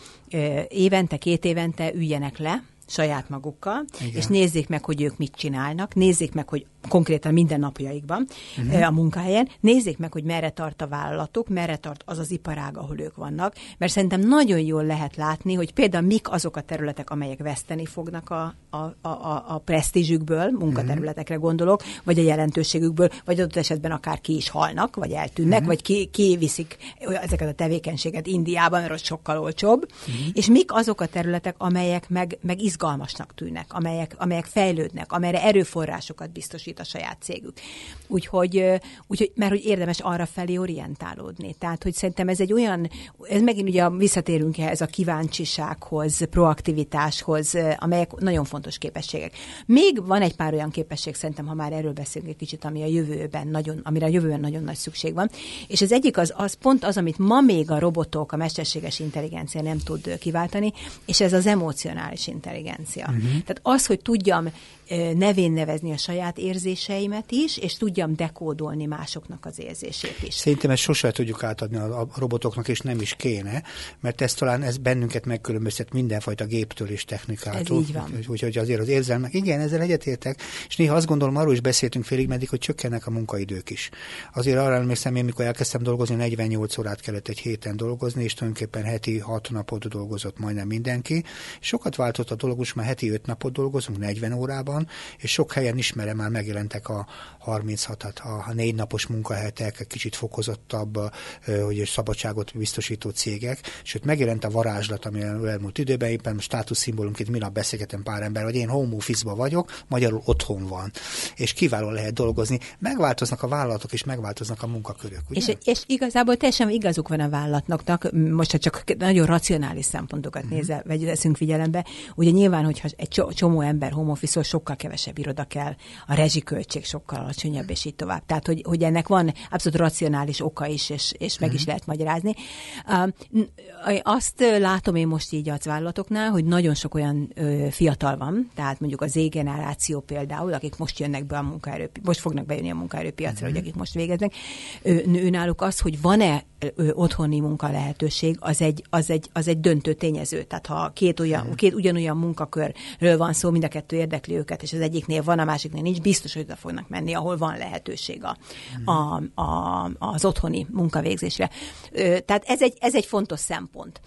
évente, két évente üljenek le, saját magukkal, Igen. és nézzék meg, hogy ők mit csinálnak, nézzék meg, hogy konkrétan minden napjaikban uh-huh. a munkahelyen, nézzék meg, hogy merre tart a vállalatuk, merre tart az az iparág, ahol ők vannak, mert szerintem nagyon jól lehet látni, hogy például mik azok a területek, amelyek veszteni fognak a, a, a, a presztízsükből, munkaterületekre mhm. gondolok, vagy a jelentőségükből, vagy adott esetben akár ki is halnak, vagy eltűnnek, uh-huh. vagy ki, kiviszik ezeket a tevékenységet Indiában, mert az sokkal olcsóbb, uh-huh. és mik azok a területek, amelyek meg, meg izgalmasnak tűnnek, amelyek, amelyek fejlődnek, amelyre erőforrásokat biztosít a saját cégük. Úgyhogy, úgyhogy mert hogy érdemes arra felé orientálódni. Tehát, hogy szerintem ez egy olyan, ez megint ugye visszatérünk ehhez a kíváncsisághoz, proaktivitáshoz, amelyek nagyon fontos képességek. Még van egy pár olyan képesség, szerintem, ha már erről beszélünk egy kicsit, ami a jövőben nagyon, amire a jövőben nagyon nagy szükség van. És az egyik az, az pont az, amit ma még a robotok, a mesterséges intelligencia nem tud kiváltani, és ez az emocionális intelligencia. Uh-huh. Tehát az, hogy tudjam nevén nevezni a saját érzéseimet is, és tudjam dekódolni másoknak az érzését is. Szerintem ezt sose tudjuk átadni a robotoknak, és nem is kéne, mert ez talán ez bennünket megkülönböztet mindenfajta géptől és technikától. Ez így van. Úgyhogy azért az érzelmek, igen, ezzel egyetértek, és néha azt gondolom, arról is beszéltünk félig meddig, hogy csökkennek a munkaidők is. Azért arra emlékszem, én mikor elkezdtem dolgozni, 48 órát kellett egy héten dolgozni, és tulajdonképpen heti 6 napot dolgozott majdnem mindenki. Sokat váltott a dolog, most már heti 5 napot dolgozunk, 40 órában, van, és sok helyen ismerem, már megjelentek a 36 a négy napos munkahetek, kicsit fokozottabb, hogy szabadságot biztosító cégek, sőt megjelent a varázslat, ami elmúlt időben, éppen státuszszimbólumként minap beszélgetem pár ember, hogy én home office vagyok, magyarul otthon van, és kiváló lehet dolgozni. Megváltoznak a vállalatok, és megváltoznak a munkakörök. Ugye? És, és igazából teljesen igazuk van a vállalatnak, most ha csak nagyon racionális szempontokat mm-hmm. nézel, vagy veszünk figyelembe, ugye nyilván, hogyha egy csomó ember home office sokkal kevesebb iroda kell, a rezsiköltség sokkal alacsonyabb, és így tovább. Tehát, hogy, hogy ennek van abszolút racionális oka is, és, és meg is mhm. lehet magyarázni. Azt látom én most így az vállalatoknál, hogy nagyon sok olyan fiatal van, tehát mondjuk az Z-generáció például, akik most jönnek be a munkaerő, most fognak bejönni a munkaerőpiacra, uh-huh. hogy akik most végeznek, náluk az, hogy van-e otthoni munka lehetőség, az egy, az, egy, az egy döntő tényező. Tehát ha két, olyan, két ugyanolyan munkakörről van szó, mind a kettő érdekli őket, és az egyiknél van, a másiknél nincs, biztos, hogy oda fognak menni, ahol van lehetőség a, a, a, az otthoni munkavégzésre. Tehát ez egy, ez egy fontos szempont.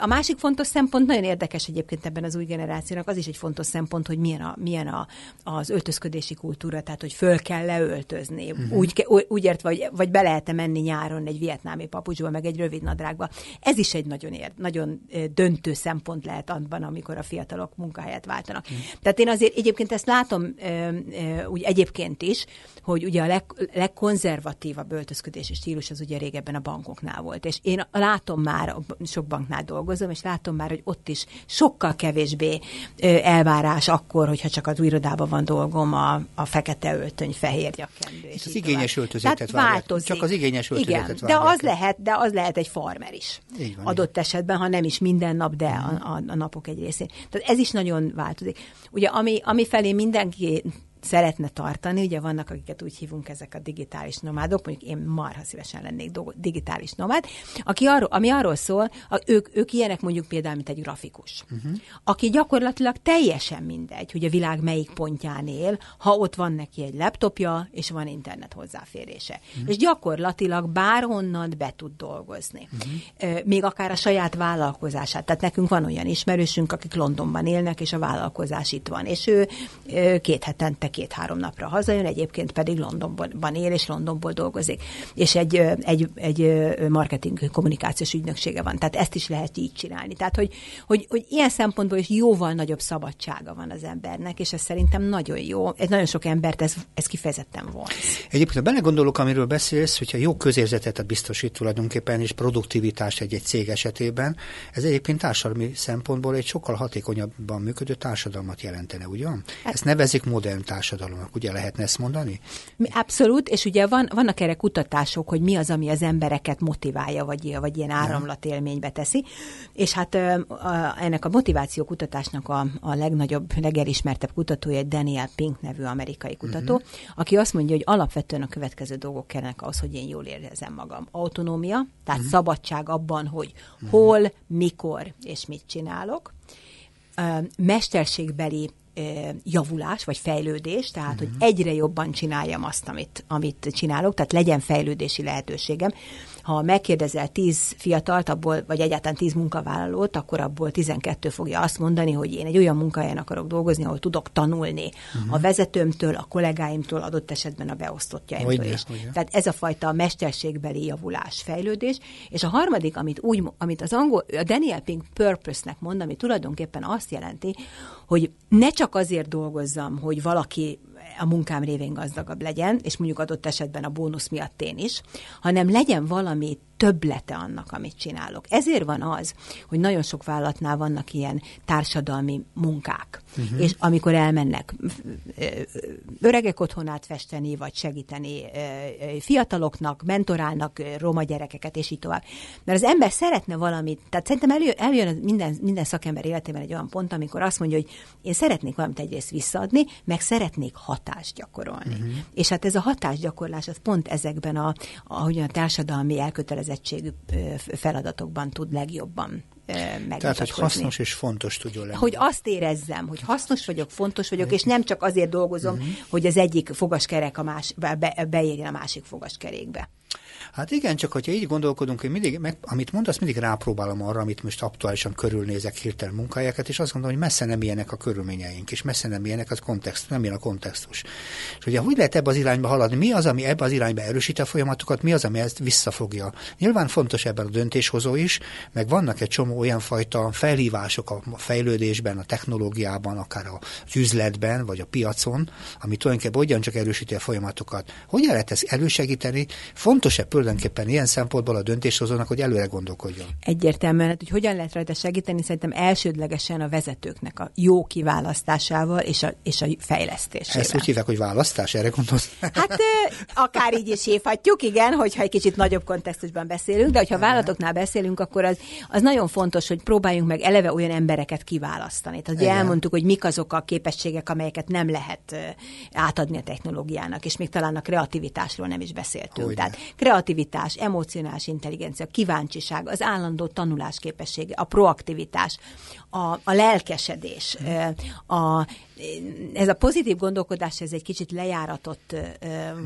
A másik fontos szempont, nagyon érdekes egyébként ebben az új generációnak, az is egy fontos szempont, hogy milyen, a, milyen a, az öltözködési kultúra, tehát hogy föl kell leöltözni. Uh-huh. Úgy, úgy értve, vagy, vagy be lehet menni nyáron egy vietnámi papucsba, meg egy rövid nadrágba. Ez is egy nagyon, ér, nagyon döntő szempont lehet abban, amikor a fiatalok munkahelyet váltanak. Uh-huh. Tehát én azért egyébként ezt látom úgy egyébként is, hogy ugye a leg, legkonzervatívabb öltözködési stílus az ugye régebben a bankoknál volt. És én látom már, sok banknál dolgozom, és látom már, hogy ott is sokkal kevésbé elvárás akkor, hogyha csak az irodában van dolgom, a, a fekete öltöny, fehér nyakkendő. És az igényes öltözetet változik. Csak az igényes öltözetet Igen, de az, lehet, de az lehet egy farmer is. Így van, adott igen. esetben, ha nem is minden nap, de a, a, a napok egy részén. Tehát ez is nagyon változik. Ugye, ami, ami felé mindenki szeretne tartani, ugye vannak, akiket úgy hívunk ezek a digitális nomádok, mondjuk én marha szívesen lennék digitális nomád, aki arról, ami arról szól, a, ők, ők ilyenek mondjuk például, mint egy grafikus, uh-huh. aki gyakorlatilag teljesen mindegy, hogy a világ melyik pontján él, ha ott van neki egy laptopja, és van internet hozzáférése. Uh-huh. És gyakorlatilag bárhonnan be tud dolgozni. Uh-huh. Még akár a saját vállalkozását. Tehát nekünk van olyan ismerősünk, akik Londonban élnek, és a vállalkozás itt van, és ő két hetente két-három napra hazajön, egyébként pedig Londonban él, és Londonból dolgozik. És egy, egy, egy marketing kommunikációs ügynöksége van. Tehát ezt is lehet így csinálni. Tehát, hogy, hogy, hogy ilyen szempontból is jóval nagyobb szabadsága van az embernek, és ez szerintem nagyon jó. Ez nagyon sok embert ez, ez kifejezetten vonz. Egyébként, ha belegondolok, amiről beszélsz, hogyha jó közérzetet biztosít tulajdonképpen, és produktivitást egy-egy cég esetében, ez egyébként társadalmi szempontból egy sokkal hatékonyabban működő társadalmat jelentene, ugye? Hát, ezt nevezik modern társadalomnak, ugye lehetne ezt mondani? Abszolút, és ugye van, vannak erre kutatások, hogy mi az, ami az embereket motiválja, vagy, vagy ilyen áramlatélménybe teszi, és hát ennek a motiváció kutatásnak a, a legnagyobb, legelismertebb kutatója egy Daniel Pink nevű amerikai kutató, uh-huh. aki azt mondja, hogy alapvetően a következő dolgok kellenek ahhoz, hogy én jól érzem magam. Autonómia, tehát uh-huh. szabadság abban, hogy uh-huh. hol, mikor és mit csinálok. Mesterségbeli javulás, vagy fejlődés, tehát, uh-huh. hogy egyre jobban csináljam azt, amit, amit csinálok, tehát legyen fejlődési lehetőségem ha megkérdezel tíz fiatalt, abból, vagy egyáltalán tíz munkavállalót, akkor abból 12 fogja azt mondani, hogy én egy olyan munkahelyen akarok dolgozni, ahol tudok tanulni uh-huh. a vezetőmtől, a kollégáimtól, adott esetben a beosztottjaimtól is. Tehát ez a fajta mesterségbeli javulás, fejlődés. És a harmadik, amit, úgy, amit az angol, a Daniel Pink purpose-nek mond, ami tulajdonképpen azt jelenti, hogy ne csak azért dolgozzam, hogy valaki a munkám révén gazdagabb legyen, és mondjuk adott esetben a bónusz miatt én is, hanem legyen valami többlete annak, amit csinálok. Ezért van az, hogy nagyon sok vállalatnál vannak ilyen társadalmi munkák, uh-huh. és amikor elmennek öregek otthonát festeni, vagy segíteni fiataloknak, mentorálnak roma gyerekeket, és így tovább. Mert az ember szeretne valamit, tehát szerintem eljön, eljön minden, minden szakember életében egy olyan pont, amikor azt mondja, hogy én szeretnék valamit egyrészt visszaadni, meg szeretnék hatást gyakorolni. Uh-huh. És hát ez a hatásgyakorlás, az pont ezekben a, a, a társadalmi elkötelezett kötelezettségű feladatokban tud legjobban Tehát, hogy hasznos és fontos tudjon lenni. Hogy azt érezzem, hogy hasznos vagyok, fontos vagyok, és nem csak azért dolgozom, uh-huh. hogy az egyik fogaskerek a más, be, beérjen a másik fogaskerékbe. Hát igen, csak hogyha így gondolkodunk, hogy mindig, meg, amit mondasz, mindig rápróbálom arra, amit most aktuálisan körülnézek hirtelen munkahelyeket, és azt gondolom, hogy messze nem ilyenek a körülményeink, és messze nem ilyenek a kontextus, nem ilyen a kontextus. És ugye hogy lehet ebbe az irányba haladni? Mi az, ami ebbe az irányba erősít a folyamatokat, mi az, ami ezt visszafogja? Nyilván fontos ebben a döntéshozó is, meg vannak egy csomó olyan fajta felhívások a fejlődésben, a technológiában, akár a üzletben, vagy a piacon, ami tulajdonképpen ugyancsak erősíti a folyamatokat. Hogyan lehet ezt elősegíteni? Fontos-e tulajdonképpen ilyen szempontból a döntéshozónak, hogy előre gondolkodjon. Egyértelműen, hát, hogy hogyan lehet rajta segíteni, szerintem elsődlegesen a vezetőknek a jó kiválasztásával és a, és a fejlesztésével. Ezt úgy hívják, hogy választás, erre gondolsz? Hát akár így is hívhatjuk, igen, hogyha egy kicsit nagyobb kontextusban beszélünk, de hogyha vállalatoknál beszélünk, akkor az, az nagyon fontos, hogy próbáljunk meg eleve olyan embereket kiválasztani. Tehát ugye elmondtuk, hogy mik azok a képességek, amelyeket nem lehet átadni a technológiának, és még talán a kreativitásról nem is beszéltünk. Hogyne. Tehát kreativ kreativitás, emocionális intelligencia, kíváncsiság, az állandó tanulás képessége, a proaktivitás, a, a lelkesedés, a, ez a pozitív gondolkodás, ez egy kicsit lejáratott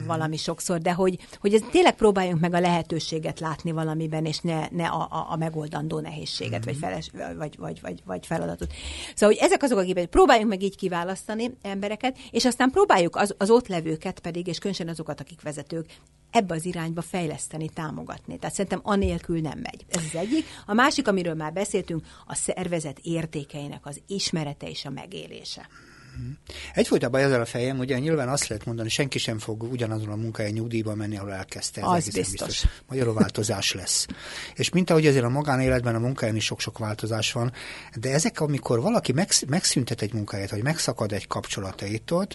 valami sokszor, de hogy, hogy ez tényleg próbáljunk meg a lehetőséget látni valamiben, és ne, ne a, a, a megoldandó nehézséget, vagy, feles, vagy, vagy, vagy, vagy feladatot. Szóval, hogy ezek azok a képek, próbáljunk meg így kiválasztani embereket, és aztán próbáljuk az, az ott levőket pedig, és különösen azokat, akik vezetők, ebbe az irányba fejleszteni, támogatni. Tehát szerintem anélkül nem megy. Ez az egyik. A másik, amiről már beszéltünk, a szervezet értékeinek az ismerete és a megélése. Egyfolytában ezzel a fejem, ugye nyilván azt lehet mondani, senki sem fog ugyanazon a munkahelyen nyugdíjba menni, ahol elkezdte. Ez az biztos. biztos. Magyarul változás lesz. És mint ahogy azért a magánéletben, a munkahelyen is sok-sok változás van, de ezek, amikor valaki megszüntet egy munkahelyet, vagy megszakad egy kapcsolataitól,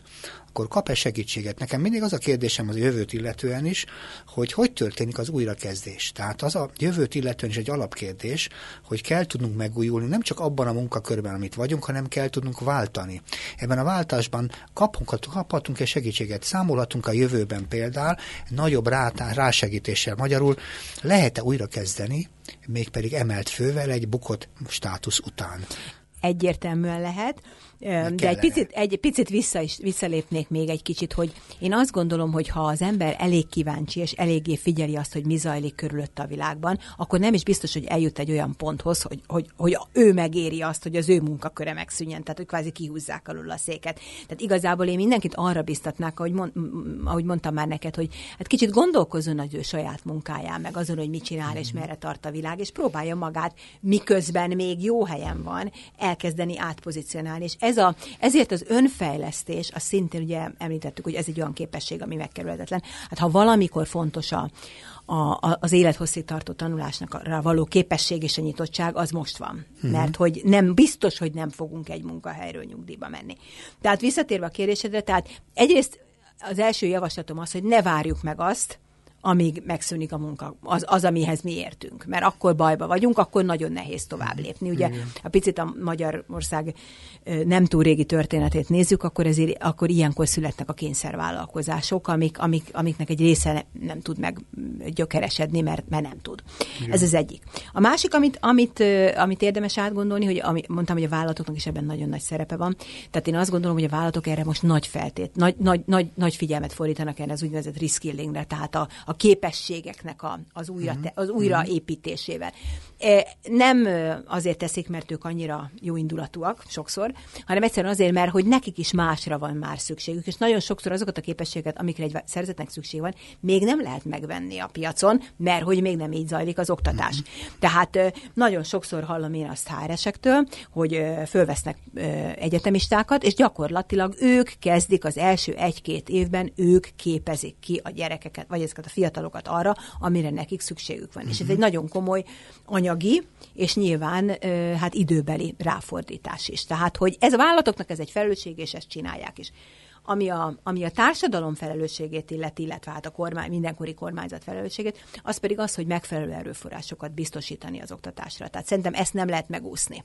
akkor kap-e segítséget? Nekem mindig az a kérdésem az jövőt illetően is, hogy hogy történik az újrakezdés. Tehát az a jövőt illetően is egy alapkérdés, hogy kell tudnunk megújulni, nem csak abban a munkakörben, amit vagyunk, hanem kell tudnunk váltani. Ebben a váltásban kapunk, kaphatunk-e segítséget? Számolhatunk a jövőben például nagyobb rásegítéssel magyarul lehet-e újrakezdeni, mégpedig emelt fővel egy bukott státusz után? Egyértelműen lehet de egy picit, egy picit vissza is, visszalépnék még egy kicsit, hogy én azt gondolom, hogy ha az ember elég kíváncsi és eléggé figyeli azt, hogy mi zajlik körülött a világban, akkor nem is biztos, hogy eljut egy olyan ponthoz, hogy, hogy, hogy ő megéri azt, hogy az ő munkaköre megszűnjön, tehát hogy kvázi kihúzzák alul a széket. Tehát igazából én mindenkit arra biztatnák, ahogy, mond, ahogy mondtam már neked, hogy hát kicsit gondolkozzon az ő saját munkáján, meg azon, hogy mit csinál és merre tart a világ, és próbálja magát, miközben még jó helyen van, elkezdeni átpozícionálni. És ez a, ezért az önfejlesztés, az szintén ugye említettük, hogy ez egy olyan képesség, ami megkerülhetetlen. Hát ha valamikor fontos a, a, az élethosszig tartó tanulásnak való képesség és a nyitottság, az most van. Uh-huh. Mert hogy nem biztos, hogy nem fogunk egy munkahelyről nyugdíjba menni. Tehát visszatérve a kérdésedre, tehát egyrészt az első javaslatom az, hogy ne várjuk meg azt, amíg megszűnik a munka, az, az, amihez mi értünk. Mert akkor bajba vagyunk, akkor nagyon nehéz tovább lépni. Ugye, ha picit a Magyarország nem túl régi történetét nézzük, akkor, ezért, akkor ilyenkor születnek a kényszervállalkozások, amik, amik, amiknek egy része nem tud meg gyökeresedni, mert, mert nem tud. Igen. Ez az egyik. A másik, amit, amit, amit érdemes átgondolni, hogy ami, mondtam, hogy a vállalatoknak is ebben nagyon nagy szerepe van. Tehát én azt gondolom, hogy a vállalatok erre most nagy feltét, nagy, nagy, nagy, nagy figyelmet fordítanak erre az úgynevezett reskillingre, tehát a, a képességeknek a, az, újra, mhm. az újraépítésével. E, nem azért teszik, mert ők annyira jó indulatúak sokszor, hanem egyszerűen azért, mert hogy nekik is másra van már szükségük, és nagyon sokszor azokat a képességeket, amikre egy szerzetnek szükség van, még nem lehet megvenni a piacon, mert hogy még nem így zajlik az oktatás. Uh-huh. Tehát nagyon sokszor hallom én azt HR-esektől, hogy fölvesznek egyetemistákat, és gyakorlatilag ők kezdik az első egy-két évben, ők képezik ki a gyerekeket, vagy ezeket a fiatalokat arra, amire nekik szükségük van. Uh-huh. És ez mhm. egy nagyon komoly anyagi, és nyilván hát időbeli ráfordítás is. Tehát, hogy ez a vállalatoknak ez egy felelősség, és ezt csinálják is. Ami a, ami a társadalom felelősségét illeti, illetve hát a kormány, mindenkori kormányzat felelősségét, az pedig az, hogy megfelelő erőforrásokat biztosítani az oktatásra. Tehát szerintem ezt nem lehet megúszni.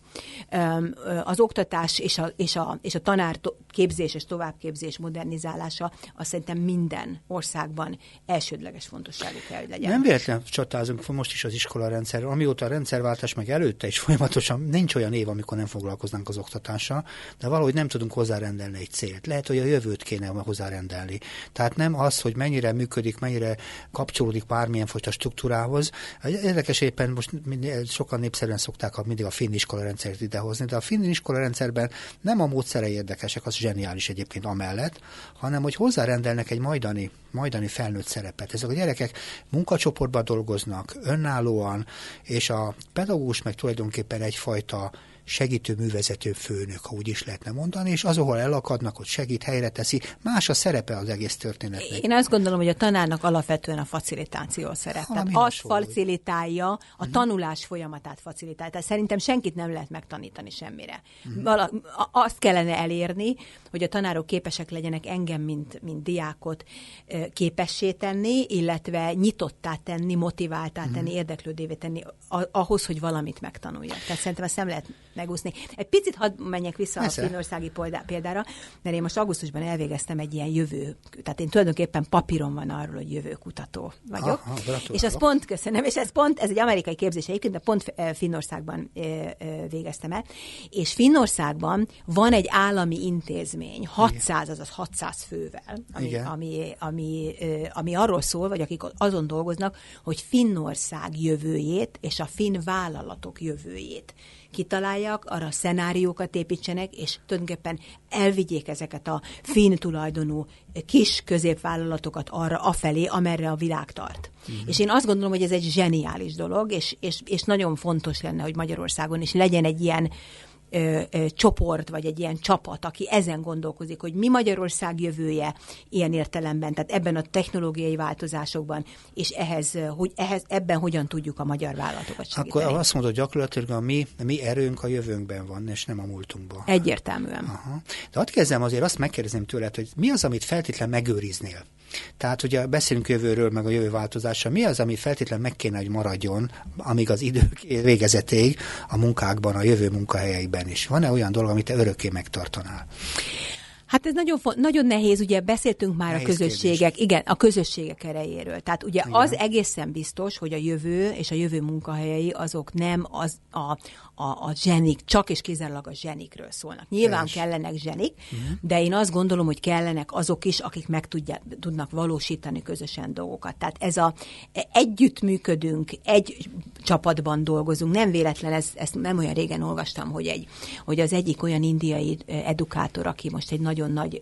Az oktatás és a, és a, és a tanár képzés és továbbképzés modernizálása az szerintem minden országban elsődleges fontosságú kell, hogy legyen. Nem véletlen csatázunk most is az iskola rendszer. Amióta a rendszerváltás meg előtte is folyamatosan nincs olyan év, amikor nem foglalkoznánk az oktatással, de valahogy nem tudunk hozzárendelni egy célt. Lehet, hogy a jövő jövőt kéne hozzárendelni. Tehát nem az, hogy mennyire működik, mennyire kapcsolódik bármilyen fajta struktúrához. Érdekes éppen most sokan népszerűen szokták mindig a finn iskola rendszert idehozni, de a finn iskola rendszerben nem a módszerei érdekesek, az zseniális egyébként amellett, hanem hogy hozzárendelnek egy majdani, majdani felnőtt szerepet. Ezek a gyerekek munkacsoportban dolgoznak, önállóan, és a pedagógus meg tulajdonképpen egyfajta segítő művezető főnök, ha úgy is lehetne mondani, és az, ahol elakadnak, ott segít, helyre teszi. Más a szerepe az egész történetnek. Én azt gondolom, hogy a tanárnak alapvetően a facilitáció szerep. Tehát azt facilitálja, a uh-huh. tanulás folyamatát facilitálja. Tehát szerintem senkit nem lehet megtanítani semmire. Uh-huh. Vala, azt kellene elérni, hogy a tanárok képesek legyenek engem, mint, mint diákot képessé tenni, illetve nyitottá tenni, motiváltá tenni, uh-huh. érdeklődévé tenni ahhoz, hogy valamit megtanuljak. Tehát szerintem ezt nem lehet megúszni. Egy picit hadd menjek vissza Persze. a finországi példára, mert én most augusztusban elvégeztem egy ilyen jövő, tehát én tulajdonképpen papíron van arról, hogy jövőkutató vagyok. Aha, és az pont, köszönöm, és ez pont, ez egy amerikai képzés egyébként, de pont eh, Finnországban eh, eh, végeztem el, és Finnországban van egy állami intézmény, 600, Igen. azaz 600 fővel, ami, ami, ami, ami arról szól, vagy akik azon dolgoznak, hogy Finnország jövőjét és a finn vállalatok jövőjét kitaláljak, arra szenáriókat építsenek, és tulajdonképpen elvigyék ezeket a finn tulajdonú kis középvállalatokat arra afelé, amerre a világ tart. Uh-huh. És én azt gondolom, hogy ez egy zseniális dolog, és, és, és nagyon fontos lenne, hogy Magyarországon is legyen egy ilyen ö, ö, csoport, vagy egy ilyen csapat, aki ezen gondolkozik, hogy mi Magyarország jövője ilyen értelemben, tehát ebben a technológiai változásokban, és ehhez, hogy ehhez, ebben hogyan tudjuk a magyar vállalatokat segíteni. Akkor azt mondod, gyakorlatilag a mi, a mi erőnk a jövőnkben van, és nem a múltunkban. Egyértelműen. Aha. De ott kezdem azért azt megkérdezném tőled, hogy mi az, amit feltétlen megőriznél? Tehát ugye beszélünk jövőről, meg a jövő változása. Mi az, ami feltétlenül meg kéne, hogy maradjon, amíg az idő végezetéig a munkákban, a jövő munkahelyeiben is? Van-e olyan dolog, amit te örökké megtartanál? Hát ez nagyon, nagyon nehéz, ugye beszéltünk már nehéz a közösségek, kérdés. igen, a közösségek erejéről. Tehát ugye igen. az egészen biztos, hogy a jövő és a jövő munkahelyei azok nem az a, a, a zsenik, csak és kizárólag a zsenikről szólnak. Nyilván kellenek zsenik, uh-huh. de én azt gondolom, hogy kellenek azok is, akik meg tudja, tudnak valósítani közösen dolgokat. Tehát ez a együttműködünk, egy csapatban dolgozunk. Nem véletlen, ez, ezt nem olyan régen olvastam, hogy, egy, hogy az egyik olyan indiai edukátor, aki most egy nagyon nagy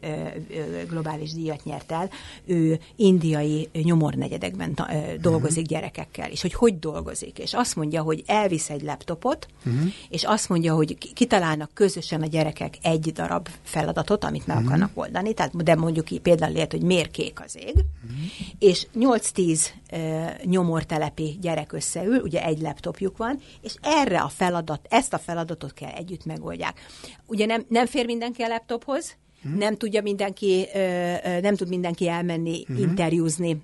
globális díjat nyert el, ő indiai nyomornegyedekben dolgozik uh-huh. gyerekekkel, és hogy hogy dolgozik. És azt mondja, hogy elvisz egy laptopot, uh-huh uh-huh. és azt mondja, hogy kitalálnak közösen a gyerekek egy darab feladatot, amit meg uh-huh. akarnak oldani, tehát, de mondjuk így például lehet, hogy miért kék az ég, uh-huh. és 8-10 uh, nyomortelepi gyerek összeül, ugye egy laptopjuk van, és erre a feladat, ezt a feladatot kell együtt megoldják. Ugye nem, nem fér mindenki a laptophoz, uh-huh. nem tudja mindenki, nem tud mindenki elmenni, uh-huh. interjúzni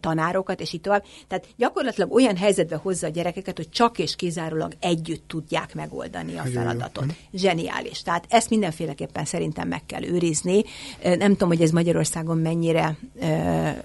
tanárokat, és így tovább. Tehát gyakorlatilag olyan helyzetbe hozza a gyerekeket, hogy csak és kizárólag együtt tudják megoldani a feladatot. Uh-huh. Zseniális. Tehát ezt mindenféleképpen szerintem meg kell őrizni. Nem tudom, hogy ez Magyarországon mennyire,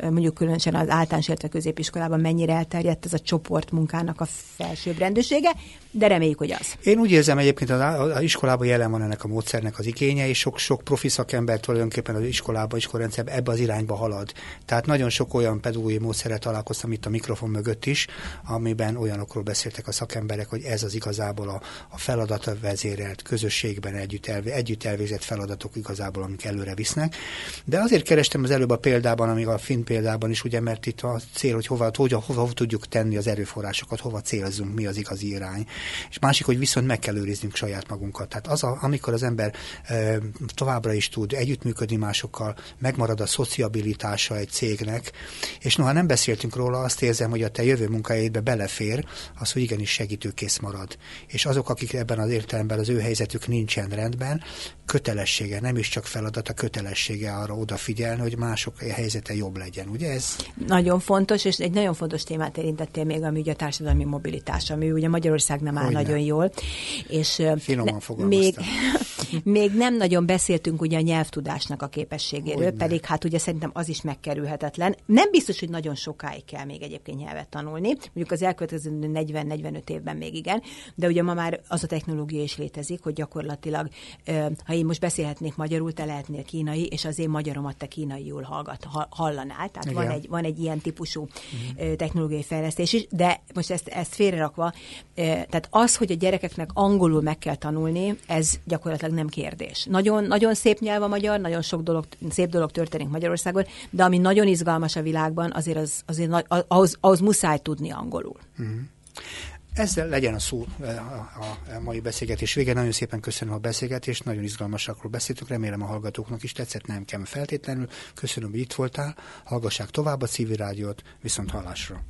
mondjuk különösen az általános, illetve középiskolában mennyire elterjedt ez a csoportmunkának a felsőbbrendűsége, de reméljük, hogy az. Én úgy érzem egyébként, az, az iskolában jelen van ennek a módszernek az igénye, és sok-sok profi szakember tulajdonképpen az iskolában, iskolárendszerben ebbe az irányba halad. Tehát nagyon sok olyan pedagógiai módszerrel találkoztam itt a mikrofon mögött is, amiben olyanokról beszéltek a szakemberek, hogy ez az igazából a, a feladata vezérelt, közösségben együtt, elve, együtt elvégzett feladatok igazából, amik előre visznek. De azért kerestem az előbb a példában, amíg a finn példában is, ugye, mert itt a cél, hogy hova, hogy, hova, hova tudjuk tenni az erőforrásokat, hova célzunk, mi az igazi irány. És másik, hogy viszont meg kell őriznünk saját magunkat. Tehát az, a, amikor az ember e, továbbra is tud együttműködni másokkal, megmarad a szociabilitása egy cégnek, és noha nem beszéltünk róla, azt érzem, hogy a te jövő munkájába belefér, az, hogy igenis segítőkész marad. És azok, akik ebben az értelemben az ő helyzetük nincsen rendben, kötelessége, nem is csak feladat, a kötelessége arra odafigyelni, hogy mások helyzete jobb legyen. Ugye ez? Nagyon fontos, és egy nagyon fontos témát érintettél még, ami ugye a társadalmi mobilitás, ami ugye Magyarország nem áll Hogyne. nagyon jól. És Finoman még, még nem nagyon beszéltünk ugye a nyelvtudásnak a képességéről, Hogyne. pedig hát ugye szerintem az is megkerülhetetlen. Nem biztos, hogy nagyon sokáig kell még egyébként nyelvet tanulni, mondjuk az elkövetkező 40-45 évben még igen, de ugye ma már az a technológia is létezik, hogy gyakorlatilag, ha én most beszélhetnék magyarul, te lehetnél kínai, és az én magyaromat te jól hallgat, hallanál. Tehát van egy, van egy ilyen típusú uh-huh. technológiai fejlesztés is, de most ezt, ezt félrerakva, tehát az, hogy a gyerekeknek angolul meg kell tanulni, ez gyakorlatilag nem kérdés. Nagyon, nagyon szép nyelv a magyar, nagyon sok dolog, szép dolog történik Magyarországon, de ami nagyon izgalmas a világban, azért, az, azért ahhoz, ahhoz muszáj tudni angolul. Uh-huh. Ezzel legyen a szó a, a mai beszélgetés vége. Nagyon szépen köszönöm a beszélgetést, nagyon izgalmasakról beszéltünk, remélem a hallgatóknak is tetszett, nem kell feltétlenül. Köszönöm, hogy itt voltál, hallgassák tovább a civil rádiót, viszont hallásra.